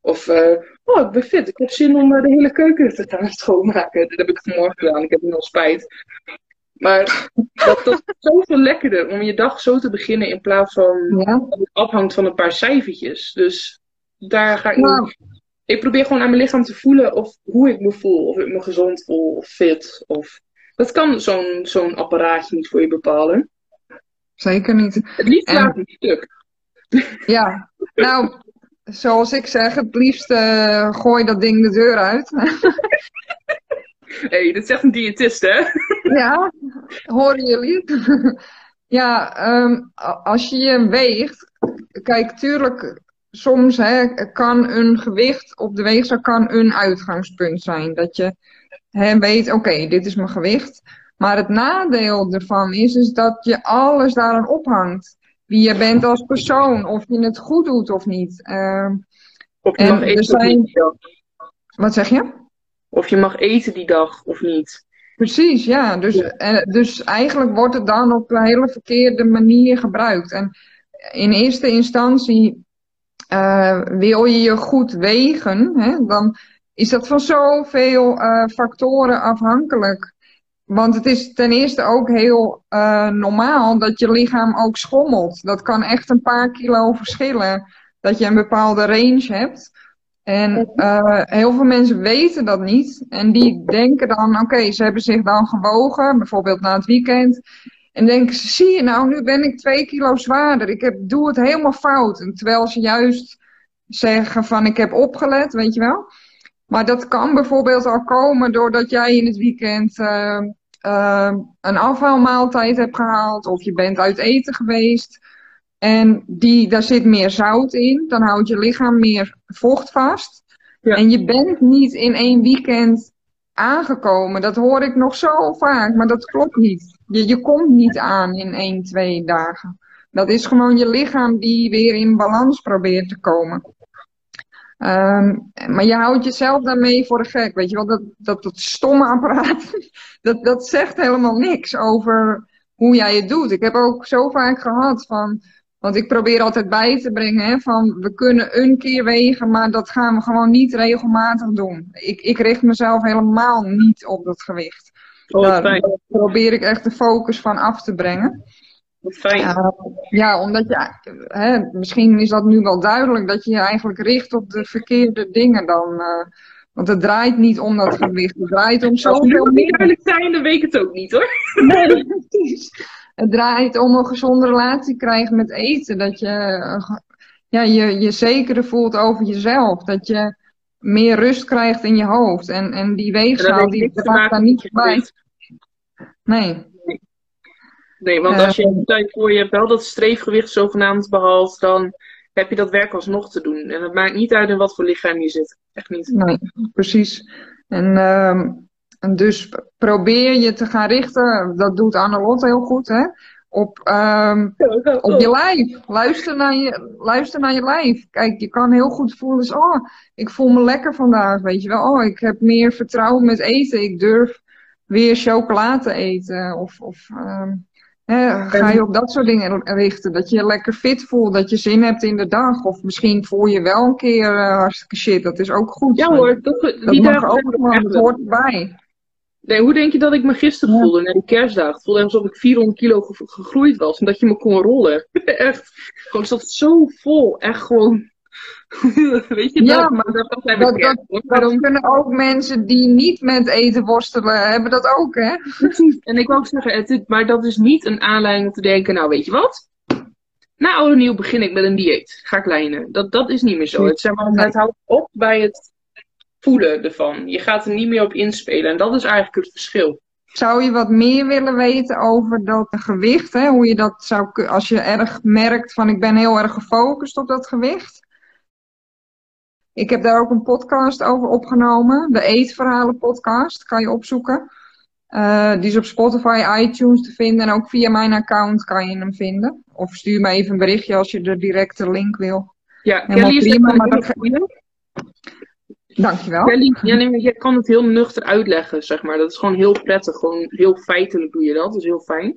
Of, uh, oh, ik ben fit. Ik heb zin om uh, de hele keuken te gaan schoonmaken. Dat heb ik vanmorgen gedaan. Ik heb nu al spijt. Maar dat, dat is zoveel lekkerder om je dag zo te beginnen in plaats van ja. dat het afhangt van een paar cijfertjes. Dus daar ga ik nou. Ik probeer gewoon aan mijn lichaam te voelen of hoe ik me voel. Of ik me gezond voel of fit. Of... Dat kan zo'n zo'n apparaatje niet voor je bepalen. Zeker niet. Het liefst en... laat een stuk. Ja, nou, zoals ik zeg, het liefst uh, gooi dat ding de deur uit. Hé, hey, dit zegt een diëtist, hè? ja, horen jullie? ja, um, als je je weegt, kijk, tuurlijk, soms hè, kan een gewicht op de weegschaal kan een uitgangspunt zijn. Dat je hè, weet, oké, okay, dit is mijn gewicht. Maar het nadeel ervan is, is dat je alles daaraan ophangt wie je bent als persoon, of je het goed doet of niet. Uh, of je mag eten zijn... of niet. Wat zeg je? Of je mag eten die dag of niet. Precies, ja. Dus, ja. dus eigenlijk wordt het dan op een hele verkeerde manier gebruikt. En in eerste instantie uh, wil je je goed wegen, hè, dan is dat van zoveel uh, factoren afhankelijk. Want het is ten eerste ook heel uh, normaal dat je lichaam ook schommelt. Dat kan echt een paar kilo verschillen. Dat je een bepaalde range hebt. En uh, heel veel mensen weten dat niet. En die denken dan, oké, ze hebben zich dan gewogen, bijvoorbeeld na het weekend. En denken ze, zie je nou, nu ben ik twee kilo zwaarder. Ik heb, doe het helemaal fout. En terwijl ze juist zeggen van ik heb opgelet, weet je wel. Maar dat kan bijvoorbeeld al komen doordat jij in het weekend uh, uh, een afhaalmaaltijd hebt gehaald. Of je bent uit eten geweest. En die, daar zit meer zout in. Dan houdt je lichaam meer vocht vast. Ja. En je bent niet in één weekend aangekomen. Dat hoor ik nog zo vaak, maar dat klopt niet. Je, je komt niet aan in één, twee dagen. Dat is gewoon je lichaam die weer in balans probeert te komen. Um, maar je houdt jezelf daarmee voor de gek. Weet je wel, dat, dat, dat stomme apparaat, dat, dat zegt helemaal niks over hoe jij het doet. Ik heb ook zo vaak gehad van, want ik probeer altijd bij te brengen hè, van we kunnen een keer wegen, maar dat gaan we gewoon niet regelmatig doen. Ik, ik richt mezelf helemaal niet op dat gewicht. Oh, Daar probeer ik echt de focus van af te brengen. Fijn. Uh, ja, omdat je, hè, misschien is dat nu wel duidelijk, dat je je eigenlijk richt op de verkeerde dingen dan. Uh, want het draait niet om dat gewicht, het draait om zoveel meer. duidelijk zijn, dan weet ik het ook niet hoor. Nee, precies. Het draait om een gezonde relatie krijgen met eten. Dat je ja, je, je zekerder voelt over jezelf. Dat je meer rust krijgt in je hoofd. En, en die weegschaal, die draagt daar niet bij. Nee. Nee, want als je een tijd voor je wel dat streefgewicht zogenaamd behaalt, dan heb je dat werk alsnog te doen. En het maakt niet uit in wat voor lichaam je zit. Echt niet. Nee, precies. En, uh, en dus probeer je te gaan richten, dat doet Annelotte heel goed, hè? Op, um, op je lijf. Luister naar je, luister naar je lijf. Kijk, je kan heel goed voelen, dus, oh, ik voel me lekker vandaag, weet je wel. Oh, ik heb meer vertrouwen met eten. Ik durf weer chocolade te eten. Of, of um, ga je op dat soort dingen richten? Dat je je lekker fit voelt, dat je zin hebt in de dag. Of misschien voel je wel een keer uh, hartstikke shit, dat is ook goed. Ja hoor, dat, die mag ook gewoon, dat hoort erbij. Nee, hoe denk je dat ik me gisteren voelde na die kerstdag? Het voelde alsof ik 400 kilo gegroeid was en dat je me kon rollen. echt. Gewoon zat zo vol. Echt gewoon. Weet je ja, dat? maar dat, dat, dat, dat kunnen ook mensen die niet met eten worstelen, hebben dat ook, hè? Precies. En ik wou ook zeggen, het, maar dat is niet een aanleiding om te denken, nou weet je wat? Na oude nieuw begin ik met een dieet. Ga ik lijnen. Dat, dat is niet meer zo. Het, zeg maar, het houdt op bij het voelen ervan. Je gaat er niet meer op inspelen. En dat is eigenlijk het verschil. Zou je wat meer willen weten over dat gewicht? Hè? Hoe je dat zou als je erg merkt van ik ben heel erg gefocust op dat gewicht. Ik heb daar ook een podcast over opgenomen. De Eetverhalen podcast kan je opzoeken. Uh, die is op Spotify, iTunes te vinden. En ook via mijn account kan je hem vinden. Of stuur me even een berichtje als je de directe link wil. Ja, Kelly is prima, maar dat Dankjewel. Kelly, ja, nee, je kan het heel nuchter uitleggen, zeg maar. Dat is gewoon heel prettig. Gewoon heel feitelijk doe je dat. Dat is heel fijn.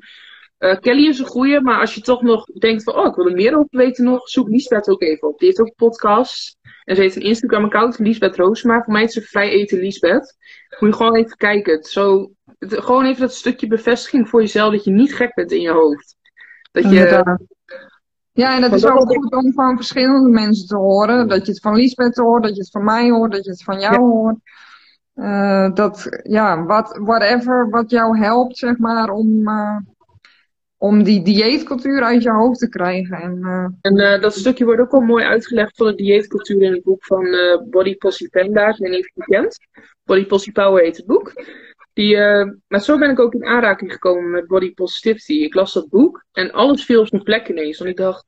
Uh, Kelly is een goeie, maar als je toch nog denkt van... Oh, ik wil er meer over weten nog. Zoek Liesbeth ook even op. Die heeft ook podcasts. En ze heeft een Instagram-account, Liesbeth Roosma. Voor mij is ze vrij eten Liesbeth. Moet je gewoon even kijken. Zo, het, gewoon even dat stukje bevestiging voor jezelf. Dat je niet gek bent in je hoofd. Dat je... Ja, en het is ook goed om van verschillende mensen te horen. Dat je het van Liesbeth hoort, dat je het van mij hoort, dat je het van jou hoort. Uh, dat, ja, wat, whatever wat jou helpt, zeg maar, om, uh, om die dieetcultuur uit je hoofd te krijgen. En, uh... en dat stukje wordt ook al mooi uitgelegd van de dieetcultuur in het boek van Body Possie Panda. Ik weet niet of je kent. Body Possie Power heet het boek. Die, maar zo ben ik ook in aanraking gekomen met Body Positivity. Ik las dat boek en alles viel op zijn plek ineens. Want ik dacht,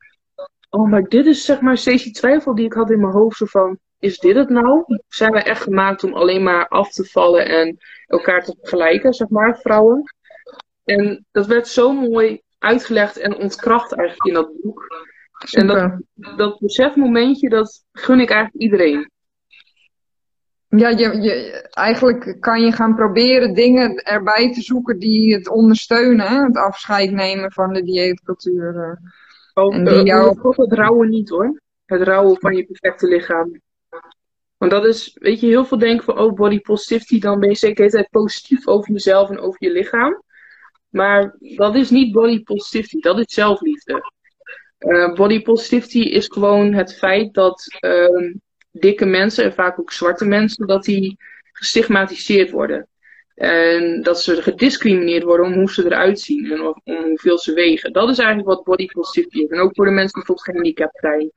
oh, maar dit is zeg maar steeds die twijfel die ik had in mijn hoofd. Zo van, is dit het nou? Zijn we echt gemaakt om alleen maar af te vallen en elkaar te vergelijken, zeg maar, vrouwen? En dat werd zo mooi uitgelegd en ontkracht eigenlijk in dat boek. En dat, dat besefmomentje, dat gun ik eigenlijk iedereen. Ja, je, je, eigenlijk kan je gaan proberen dingen erbij te zoeken die het ondersteunen. Hè? Het afscheid nemen van de dieetcultuur. Oh, en die jou... het rouwen niet hoor. Het rouwen van je perfecte lichaam. Want dat is, weet je, heel veel denken van, oh, body positivity, dan ben je zeker de tijd positief over jezelf en over je lichaam. Maar dat is niet body positivity, dat is zelfliefde. Uh, body positivity is gewoon het feit dat uh, dikke mensen, en vaak ook zwarte mensen, dat die gestigmatiseerd worden. En dat ze gediscrimineerd worden om hoe ze eruit zien en hoeveel ze wegen. Dat is eigenlijk wat body positivity is. En ook voor de mensen die bijvoorbeeld gehandicapt zijn.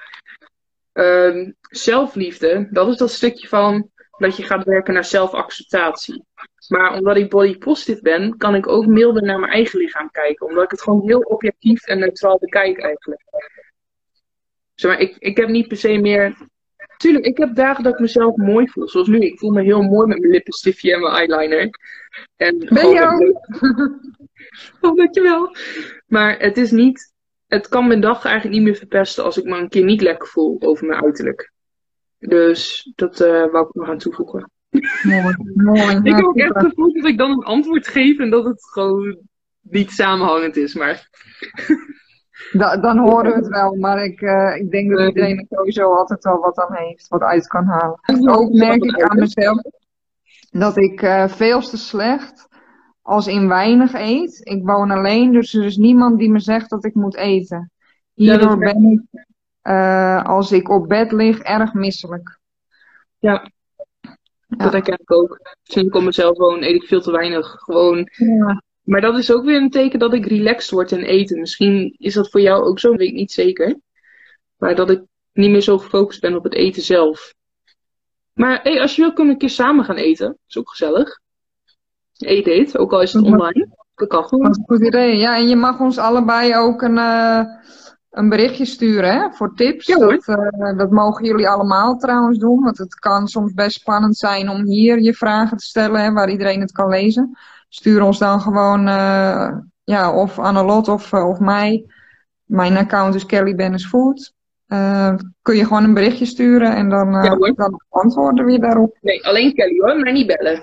Um, zelfliefde, dat is dat stukje van dat je gaat werken naar zelfacceptatie. Maar omdat ik body positive ben, kan ik ook milder naar mijn eigen lichaam kijken. Omdat ik het gewoon heel objectief en neutraal bekijk eigenlijk. Zeg maar, ik, ik heb niet per se meer Tuurlijk, ik heb dagen dat ik mezelf mooi voel. Zoals nu. Ik voel me heel mooi met mijn lippenstiftje en mijn eyeliner. En ben ook? oh, dankjewel. Maar het is niet... Het kan mijn dag eigenlijk niet meer verpesten als ik me een keer niet lekker voel over mijn uiterlijk. Dus dat uh, wou ik nog aan toevoegen. Mooi, mooi. ik heb ook echt het gevoel dat ik dan een antwoord geef en dat het gewoon niet samenhangend is. Maar Da dan horen we het wel, maar ik, uh, ik denk dat iedereen er sowieso altijd wel wat aan heeft, wat uit kan halen. Ook merk ik aan mezelf dat ik uh, veel te slecht als in weinig eet. Ik woon alleen, dus er is niemand die me zegt dat ik moet eten. Hierdoor ben ik, uh, als ik op bed lig, erg misselijk. Ja. Dat herken ik ook. Sinds ik op mezelf woon, eet ik veel te weinig. Gewoon ja. Maar dat is ook weer een teken dat ik relaxed word in eten. Misschien is dat voor jou ook zo, weet ik niet zeker. Maar dat ik niet meer zo gefocust ben op het eten zelf. Maar hey, als je wil, kunnen we een keer samen gaan eten. Dat is ook gezellig. Eet eet, ook al is het online. Dat kan gewoon. Dat is een goed idee. Ja, en je mag ons allebei ook een, uh, een berichtje sturen hè, voor tips. Ja, dat, uh, dat mogen jullie allemaal trouwens doen. Want het kan soms best spannend zijn om hier je vragen te stellen, hè, waar iedereen het kan lezen stuur ons dan gewoon, uh, ja, of Annelot of, uh, of mij. Mijn account is Kelly Bennis Food. Uh, kun je gewoon een berichtje sturen en dan, ja, dan antwoorden we daarop. Nee, alleen Kelly hoor, maar niet bellen.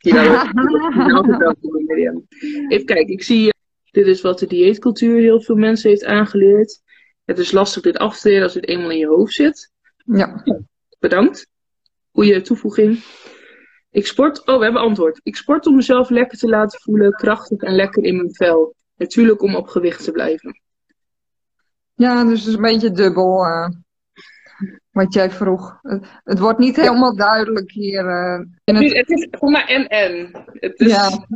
Even kijken, ik zie, dit is wat de dieetcultuur heel veel mensen heeft aangeleerd. Het is lastig dit af te leren als het eenmaal in je hoofd zit. Ja. Bedankt. Goede toevoeging. Ik sport, oh we hebben antwoord. Ik sport om mezelf lekker te laten voelen, krachtig en lekker in mijn vel. Natuurlijk om op gewicht te blijven. Ja, dus het is een beetje dubbel uh, wat jij vroeg. Het, het, wordt niet helemaal duidelijk hier. Uh, het... het... is voor mij en-en. Is... Ja,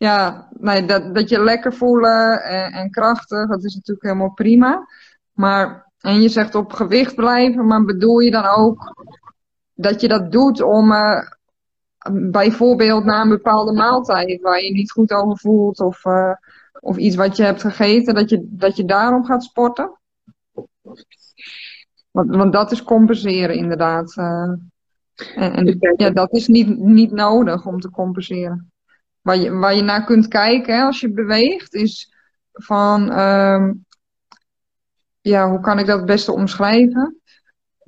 ja nee, dat, dat je lekker voelen en, en krachtig, dat is natuurlijk helemaal prima. Maar, en je zegt op gewicht blijven, maar bedoel je dan ook dat je dat doet om, uh, bijvoorbeeld na een bepaalde maaltijd waar je niet goed over voelt of, uh, of iets wat je hebt gegeten, dat je, dat je daarom gaat sporten? Want, want dat is compenseren inderdaad. Uh, en, en ja, dat is niet, niet nodig om te compenseren. Waar je, waar je naar kunt kijken als je beweegt, is van, uh, ja, hoe kan ik dat het beste omschrijven?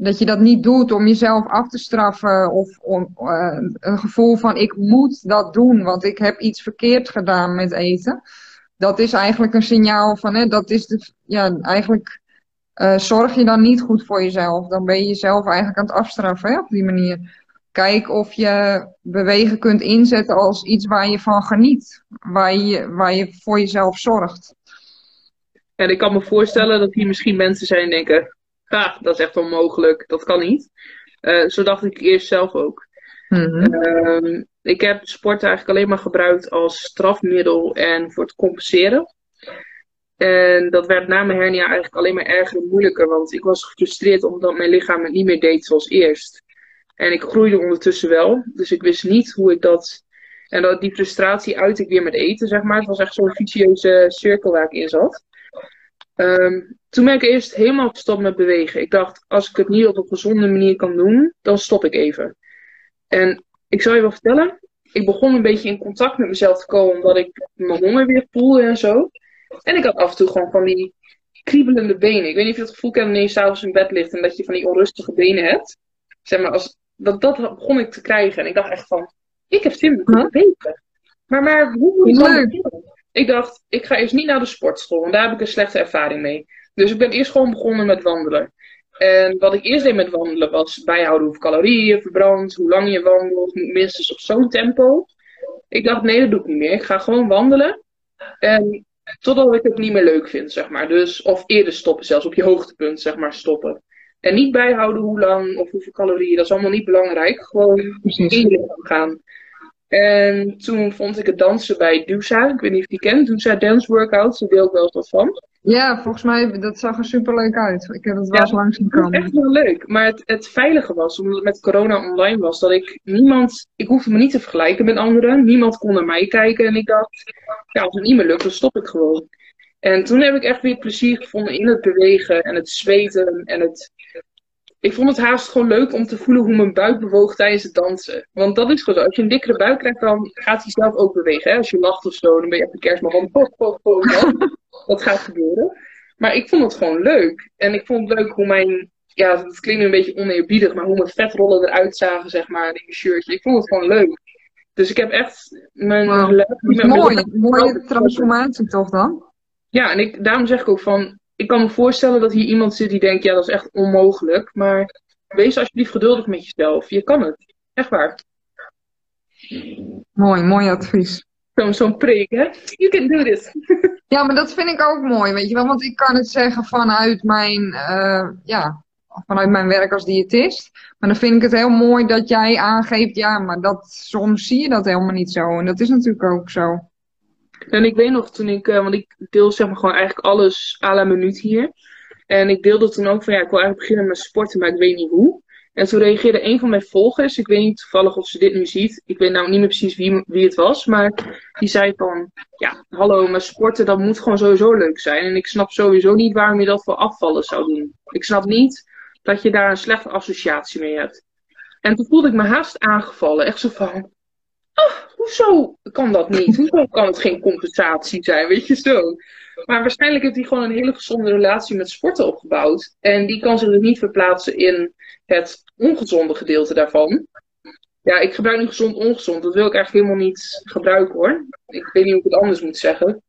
dat je dat niet doet om jezelf af te straffen of om uh, een gevoel van ik moet dat doen, want ik heb iets verkeerd gedaan met eten. Dat is eigenlijk een signaal van, hè, dat is de, ja, eigenlijk uh, zorg je dan niet goed voor jezelf. Dan ben je jezelf eigenlijk aan het afstraffen hè, op die manier. Kijk of je bewegen kunt inzetten als iets waar je van geniet, waar je, waar je voor jezelf zorgt. En ik kan me voorstellen dat hier misschien mensen zijn die denken, dat is echt onmogelijk, dat kan niet. Uh, zo dacht ik eerst zelf ook. Mm-hmm. Uh, ik heb sport eigenlijk alleen maar gebruikt als strafmiddel en voor het compenseren. En dat werd na mijn hernia eigenlijk alleen maar erger en moeilijker, want ik was gefrustreerd omdat mijn lichaam het niet meer deed zoals eerst. En ik groeide ondertussen wel, dus ik wist niet hoe ik dat. En dat, die frustratie uit ik weer met eten, zeg maar. Het was echt zo'n vicieuze cirkel waar ik in zat. Um, toen ben ik eerst helemaal gestopt met bewegen. Ik dacht, als ik het niet op een gezonde manier kan doen, dan stop ik even. En ik zal je wel vertellen, ik begon een beetje in contact met mezelf te komen, omdat ik mijn honger weer voelde en zo. En ik had af en toe gewoon van die kriebelende benen. Ik weet niet of je het gevoel kent wanneer je s'avonds in bed ligt en dat je van die onrustige benen hebt. Zeg maar, als, dat, dat begon ik te krijgen. En ik dacht echt van, ik heb zin te bewegen. Maar, maar hoe moet ik dat ik dacht, ik ga eerst niet naar de sportschool, want daar heb ik een slechte ervaring mee. Dus ik ben eerst gewoon begonnen met wandelen. En wat ik eerst deed met wandelen was bijhouden hoeveel calorieën je verbrandt, hoe lang je wandelt, minstens op zo'n tempo. Ik dacht, nee, dat doe ik niet meer. Ik ga gewoon wandelen. En totdat ik het niet meer leuk vind, zeg maar. Dus, of eerder stoppen, zelfs op je hoogtepunt, zeg maar, stoppen. En niet bijhouden hoe lang of hoeveel calorieën, dat is allemaal niet belangrijk. Gewoon lichaam gaan. En toen vond ik het dansen bij Dusa. Ik weet niet of je die kent. Dusa Dance Workouts. Daar deel ik wel eens wat van. Ja, volgens mij, dat zag er super leuk uit. Ik heb het wel Ja, eens langs zien komen. echt wel leuk. Maar het, het veilige was, omdat het met corona online was, dat ik niemand... Ik hoefde me niet te vergelijken met anderen. Niemand kon naar mij kijken. En ik dacht, ja, als het niet meer lukt, dan stop ik gewoon. En toen heb ik echt weer plezier gevonden in het bewegen en het zweten en het... Ik vond het haast gewoon leuk om te voelen hoe mijn buik bewoog tijdens het dansen. Want dat is gewoon zo. Als je een dikkere buik krijgt, dan gaat hij zelf ook bewegen. Hè? Als je lacht of zo, dan ben je op de kerstman van... Dat gaat gebeuren. Maar ik vond het gewoon leuk. En ik vond het leuk hoe mijn... Ja, het klinkt een beetje oneerbiedig, maar hoe mijn vetrollen eruit zagen, zeg maar, in mijn shirtje. Ik vond het gewoon leuk. Dus ik heb echt mijn met mijn Mooi, mooie transformatie toch dan? ja, en ik, daarom zeg ik ook van, ik kan me voorstellen dat hier iemand zit die denkt, ja, dat is echt onmogelijk. Maar wees alsjeblieft geduldig met jezelf. Je kan het. Echt waar. Mooi, mooi advies. Zo'n zo'n preek, hè? You can do this. Ja, maar dat vind ik ook mooi, weet je wel. Want ik kan het zeggen vanuit mijn, eh, ja, vanuit mijn werk als diëtist. Maar dan vind ik het heel mooi dat jij aangeeft, ja, maar dat, soms zie je dat helemaal niet zo. En dat is natuurlijk ook zo. En ik weet nog toen ik, eh, want ik deel zeg maar gewoon eigenlijk alles à la minuut hier. En ik deelde toen ook van ja, ik wil eigenlijk beginnen met sporten, maar ik weet niet hoe. En toen reageerde een van mijn volgers, ik weet niet toevallig of ze dit nu ziet, ik weet nou niet meer precies wie, wie het was, maar die zei van ja, hallo, maar sporten dat moet gewoon sowieso leuk zijn. En ik snap sowieso niet waarom je dat voor afvallen zou doen. Ik snap niet dat je daar een slechte associatie mee hebt. En toen voelde ik me haast aangevallen, echt zo van, ah, hoezo kan dat niet? Hoezo kan het geen compensatie zijn? Weet je zo. Maar waarschijnlijk heeft hij gewoon een hele gezonde relatie met sporten opgebouwd. En die kan zich dus niet verplaatsen in het ongezonde gedeelte daarvan. Ja, ik gebruik nu gezond ongezond. Dat wil ik eigenlijk helemaal niet gebruiken hoor. Ik weet niet hoe ik het anders moet zeggen.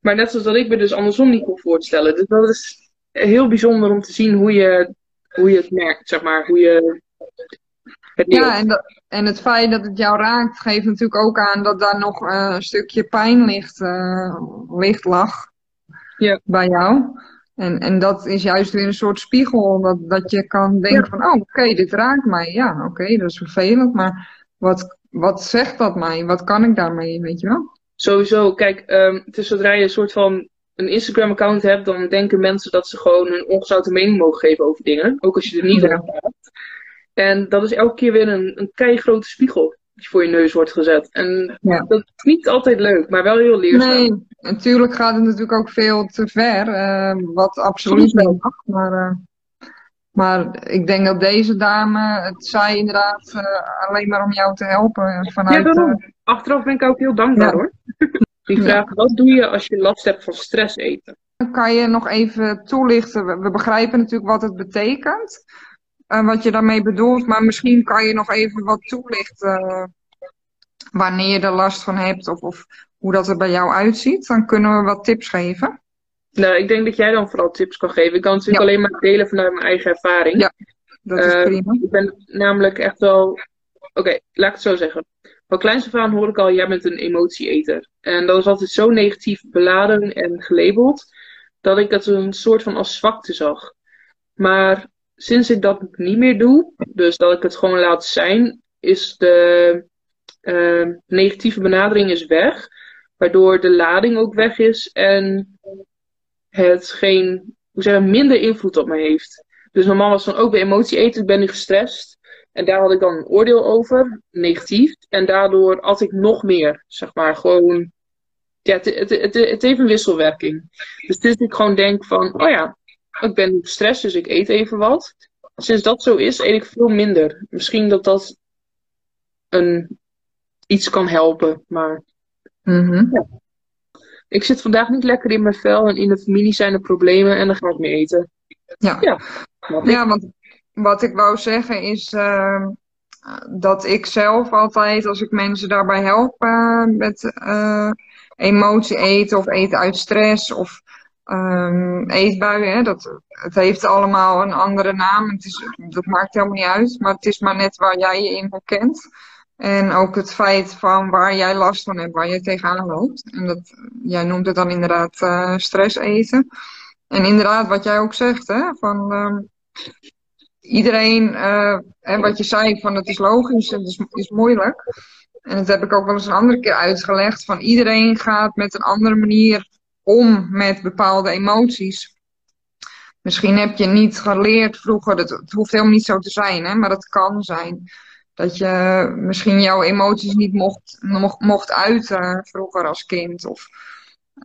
Maar net zoals dat ik me dus andersom niet kon voorstellen. Dus dat is heel bijzonder om te zien hoe je, hoe je het merkt, zeg maar. Hoe je Ja, en, dat, en het feit dat het jou raakt, geeft natuurlijk ook aan dat daar nog eh, een stukje pijn ligt, eh, ligt lag Ja. bij jou. En, en dat is juist weer een soort spiegel, dat, dat je kan denken van, oh oké, dit raakt mij. Ja, oké, dat is vervelend, maar wat, wat zegt dat mij? Wat kan ik daarmee, weet je wel? Sowieso, kijk, het is zodra je een soort van een Instagram-account hebt, dan denken mensen dat ze gewoon een ongezouten mening mogen geven over dingen. Ook als je er niet Ja. over hebt. En dat is elke keer weer een, een keigrote spiegel die voor je neus wordt gezet. En Ja. dat is niet altijd leuk, maar wel heel leerzaam. Nee, natuurlijk gaat het natuurlijk ook veel te ver, eh, wat absoluut wel. niet mag. Maar, eh, maar ik denk dat deze dame, het zei inderdaad eh, alleen maar om jou te helpen. eh, Ja, Vanuit, daarom. Achteraf ben ik ook heel dankbaar Ja. hoor. Die Ja. vraag, wat doe je als je last hebt van stress eten? kan je nog even toelichten? We begrijpen natuurlijk wat het betekent, eh, wat je daarmee bedoelt, maar misschien kan je nog even wat toelichten eh, wanneer je er last van hebt of, of hoe dat er bij jou uitziet. Dan kunnen we wat tips geven. Nou, ik denk dat jij dan vooral tips kan geven. Ik kan natuurlijk Ja. alleen maar delen vanuit mijn eigen ervaring. Ja. Dat is Eh, prima. Ik ben namelijk echt wel. Oké, laat ik het zo zeggen. Van kleins af aan hoor ik al, jij bent een emotieeter. En dat is altijd zo negatief beladen en gelabeld, dat ik dat een soort van als zwakte zag. Maar sinds ik dat niet meer doe, dus dat ik het gewoon laat zijn, is de eh, negatieve benadering is weg. Waardoor de lading ook weg is en het geen, hoe zeg minder invloed op me heeft. Dus normaal was dan ook bij emotie eten, ik ben nu gestrest. En daar had ik dan een oordeel over, negatief. En daardoor at ik nog meer, zeg maar, gewoon. Ja, het, het heeft een wisselwerking. Dus sinds ik gewoon denk van, oh ja, ik ben nu gestrest, dus ik eet even wat. Sinds dat zo is, eet ik veel minder. Misschien dat dat een, iets kan helpen, maar Mhm. ik zit vandaag niet lekker in mijn vel en in de familie zijn er problemen en dan ga ik meer eten. Ja. Ja. Ja, want wat ik wou zeggen is eh, dat ik zelf altijd, als ik mensen daarbij help eh, met eh, emotie eten of eten uit stress of ehm, eetbuien, hè, dat, het heeft allemaal een andere naam. Het is, dat maakt helemaal niet uit, maar het is maar net waar jij je in herkent. En ook het feit van waar jij last van hebt, waar je tegenaan loopt. En dat, jij noemt het dan inderdaad eh, stress eten. En inderdaad, wat jij ook zegt, hè, van ehm, iedereen, eh, hè, wat je zei, van het is logisch, het is, is moeilijk. En dat heb ik ook wel eens een andere keer uitgelegd. Van iedereen gaat met een andere manier om met bepaalde emoties. Misschien heb je niet geleerd vroeger, dat, het hoeft helemaal niet zo te zijn, hè, maar dat kan zijn. Dat je misschien jouw emoties niet mocht, mocht, uiten vroeger als kind. Of,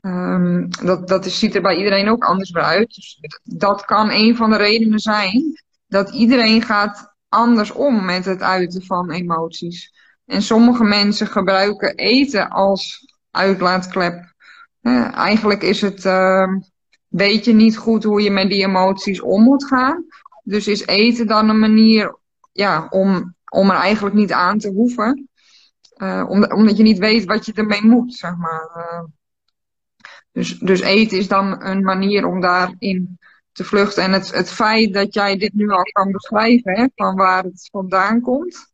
um, dat dat is, ziet er bij iedereen ook anders bij uit. Dus dat kan een van de redenen zijn dat iedereen gaat anders om met het uiten van emoties. En sommige mensen gebruiken eten als uitlaatklep. Eigenlijk is het, uh, weet je niet goed hoe je met die emoties om moet gaan. Dus is eten dan een manier ja, om, om er eigenlijk niet aan te hoeven. Uh, omdat je niet weet wat je ermee moet, zeg maar. Uh, dus, dus eten is dan een manier om daarin te vluchten. En het, het feit dat jij dit nu al kan beschrijven, hè, van waar het vandaan komt,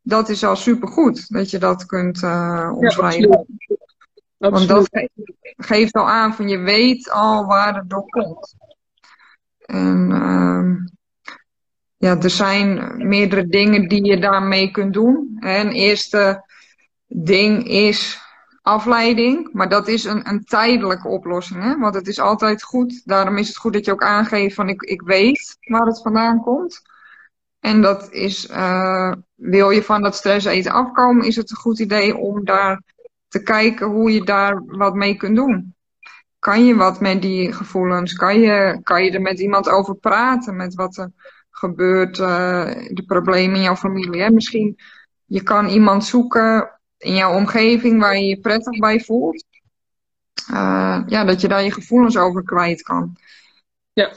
dat is al supergoed dat je dat kunt uh, omschrijven. Ja, Want dat geeft al aan van je weet al waar het door komt. En uh, ja, er zijn meerdere dingen die je daarmee kunt doen. Een eerste ding is afleiding, maar dat is een, een tijdelijke oplossing. Hè? Want het is altijd goed, daarom is het goed dat je ook aangeeft van ik, ik weet waar het vandaan komt. En dat is, uh, wil je van dat stress eten afkomen, is het een goed idee om daar te kijken hoe je daar wat mee kunt doen. Kan je wat met die gevoelens? Kan je, kan je er met iemand over praten? Met wat er gebeurt, uh, de problemen in jouw familie? Hè? Misschien je kan iemand zoeken in jouw omgeving waar je je prettig bij voelt. Uh, ja, dat je daar je gevoelens over kwijt kan. Ja.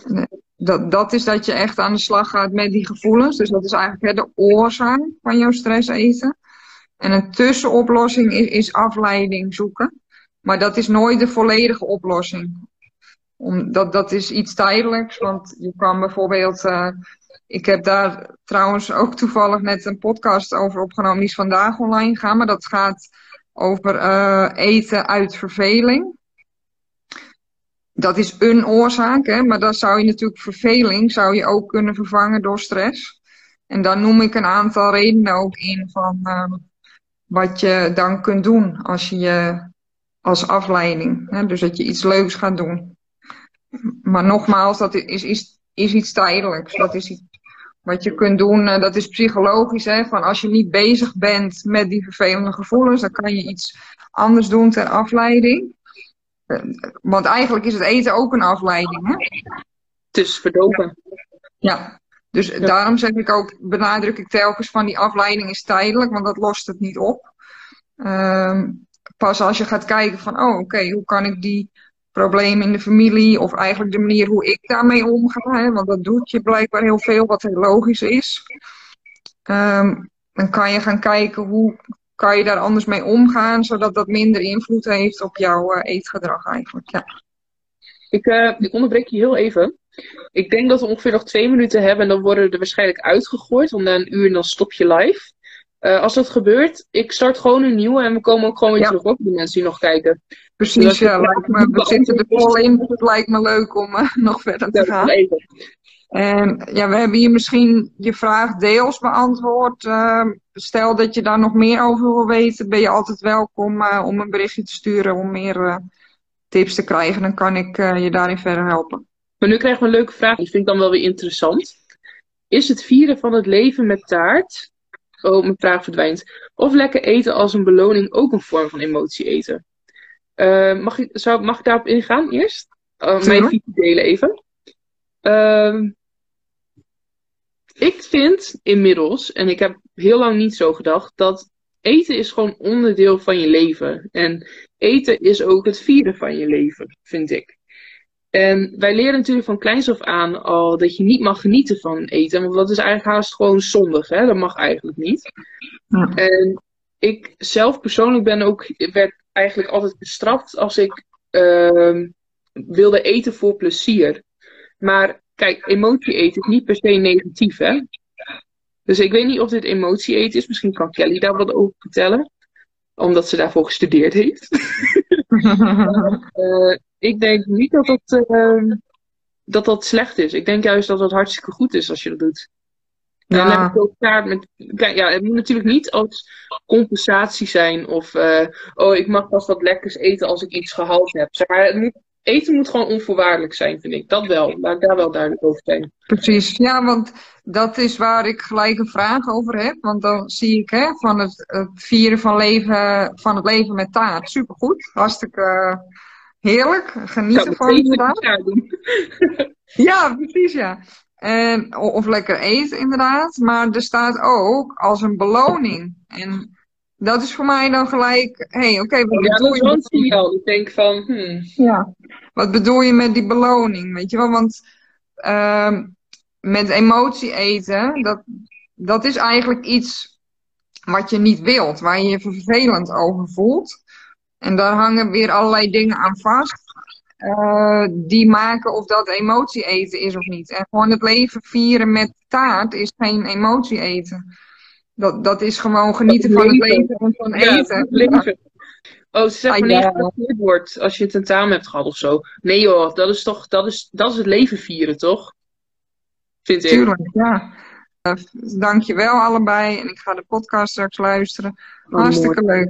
Dat, dat is dat je echt aan de slag gaat met die gevoelens. Dus dat is eigenlijk hè, de oorzaak van jouw stress eten. En een tussenoplossing is, is afleiding zoeken. Maar dat is nooit de volledige oplossing. Om, dat, is iets tijdelijks. Want je kan bijvoorbeeld. Uh, ik heb daar trouwens ook toevallig net een podcast over opgenomen. Die is vandaag online gaan. Maar dat gaat over uh, eten uit verveling. Dat is een oorzaak, hè? maar dan zou je natuurlijk verveling zou je ook kunnen vervangen door stress. En dan noem ik een aantal redenen ook in van uh, wat je dan kunt doen als je als afleiding. Hè? Dus dat je iets leuks gaat doen. Maar nogmaals, dat is, is, is iets tijdelijks. Dat is iets wat je kunt doen, uh, dat is psychologisch. Hè? Van als je niet bezig bent met die vervelende gevoelens, dan kan je iets anders doen ter afleiding. Uh, want eigenlijk is het eten ook een afleiding. Hè? Het is verdoven. Ja, dus ja. daarom zeg ik ook, benadruk ik telkens van die afleiding is tijdelijk, want dat lost het niet op. Uh, pas als je gaat kijken van, oh oké, okay, hoe kan ik die problemen in de familie, of eigenlijk de manier hoe ik daarmee omga, hè, want dat doet je blijkbaar heel veel, wat heel logisch is. Um, dan kan je gaan kijken hoe kan je daar anders mee omgaan, zodat dat minder invloed heeft op jouw uh, eetgedrag eigenlijk. Ja. Ik, uh, ik onderbreek je heel even. Ik denk dat we ongeveer nog twee minuten hebben en dan worden er waarschijnlijk uitgegooid. Om na een uur en dan stop je live. Uh, als dat gebeurt, ik start gewoon een nieuwe en we komen ook gewoon weer ja. terug op de mensen die nog kijken. Precies, dus ja, lijkt me, we zitten er vol in, dus het lijkt me leuk om uh, nog verder te gaan. Even. En ja, we hebben hier misschien je vraag deels beantwoord. Uh, stel dat je daar nog meer over wil weten, ben je altijd welkom om een berichtje te sturen om meer tips te krijgen. Dan kan ik je daarin verder helpen. Maar nu krijgen we een leuke vraag, die vind ik dan wel weer interessant. Is het vieren van het leven met taart Oh, mijn vraag verdwijnt. Of lekker eten als een beloning ook een vorm van emotie eten? Uh, mag, ik, zou, mag ik daarop ingaan eerst? Uh, mijn visie delen even. Uh, ik vind inmiddels, en ik heb heel lang niet zo gedacht, dat eten is gewoon onderdeel van je leven. En eten is ook het vieren van je leven, vind ik. En wij leren natuurlijk van kleins af aan al dat je niet mag genieten van eten. Want dat is eigenlijk haast gewoon zondig. Hè? Dat mag eigenlijk niet. Ja. En ik zelf persoonlijk ben ook, werd eigenlijk altijd bestraft als ik uh, wilde eten voor plezier. Maar kijk, emotie eten is niet per se negatief. Hè? Dus ik weet niet of dit emotie eten is. Misschien kan Kelly daar wat over vertellen. Omdat ze daarvoor gestudeerd heeft. uh, ik denk niet dat dat, uh, dat dat slecht is. Ik denk juist dat dat hartstikke goed is als je dat doet. En dan heb ik ook met. Ja, het moet natuurlijk niet als compensatie zijn. Of uh, oh, ik mag pas wat lekkers eten als ik iets gehaald heb. Zeg maar het moet, eten moet gewoon onvoorwaardelijk zijn, vind ik. Dat wel. Laat ik daar wel duidelijk over zijn. Precies, ja, want dat is waar ik gelijk een vraag over heb. Want dan zie ik hè, van het, het vieren van, leven, van het leven met taart. Supergoed. Hartstikke uh, heerlijk. Genieten van inderdaad. ja, precies, ja. En, of lekker eten, inderdaad. Maar er staat ook als een beloning. En dat is voor mij dan gelijk, hé, hey, oké, wat ja, bedoel je? signaal. Ik denk van, hmm. Ja, wat bedoel je met die beloning, weet je wel? Want uh, met emotie eten, dat, dat is eigenlijk iets wat je niet wilt, waar je je vervelend over voelt. En daar hangen weer allerlei dingen aan vast. Uh, die maken of dat emotie eten is of niet. En gewoon het leven vieren met taart is geen emotie eten. Dat, dat is gewoon genieten van het leven en van eten. Leven. Oh, ze zeggen wanneer het wordt als je een tentamen hebt gehad of zo. Nee joh, dat is toch, dat is, dat is het leven vieren, toch? Vind ik. Tuurlijk, ja. Uh, dankjewel allebei en ik ga de podcast straks luisteren. Oh, Hartstikke leuk.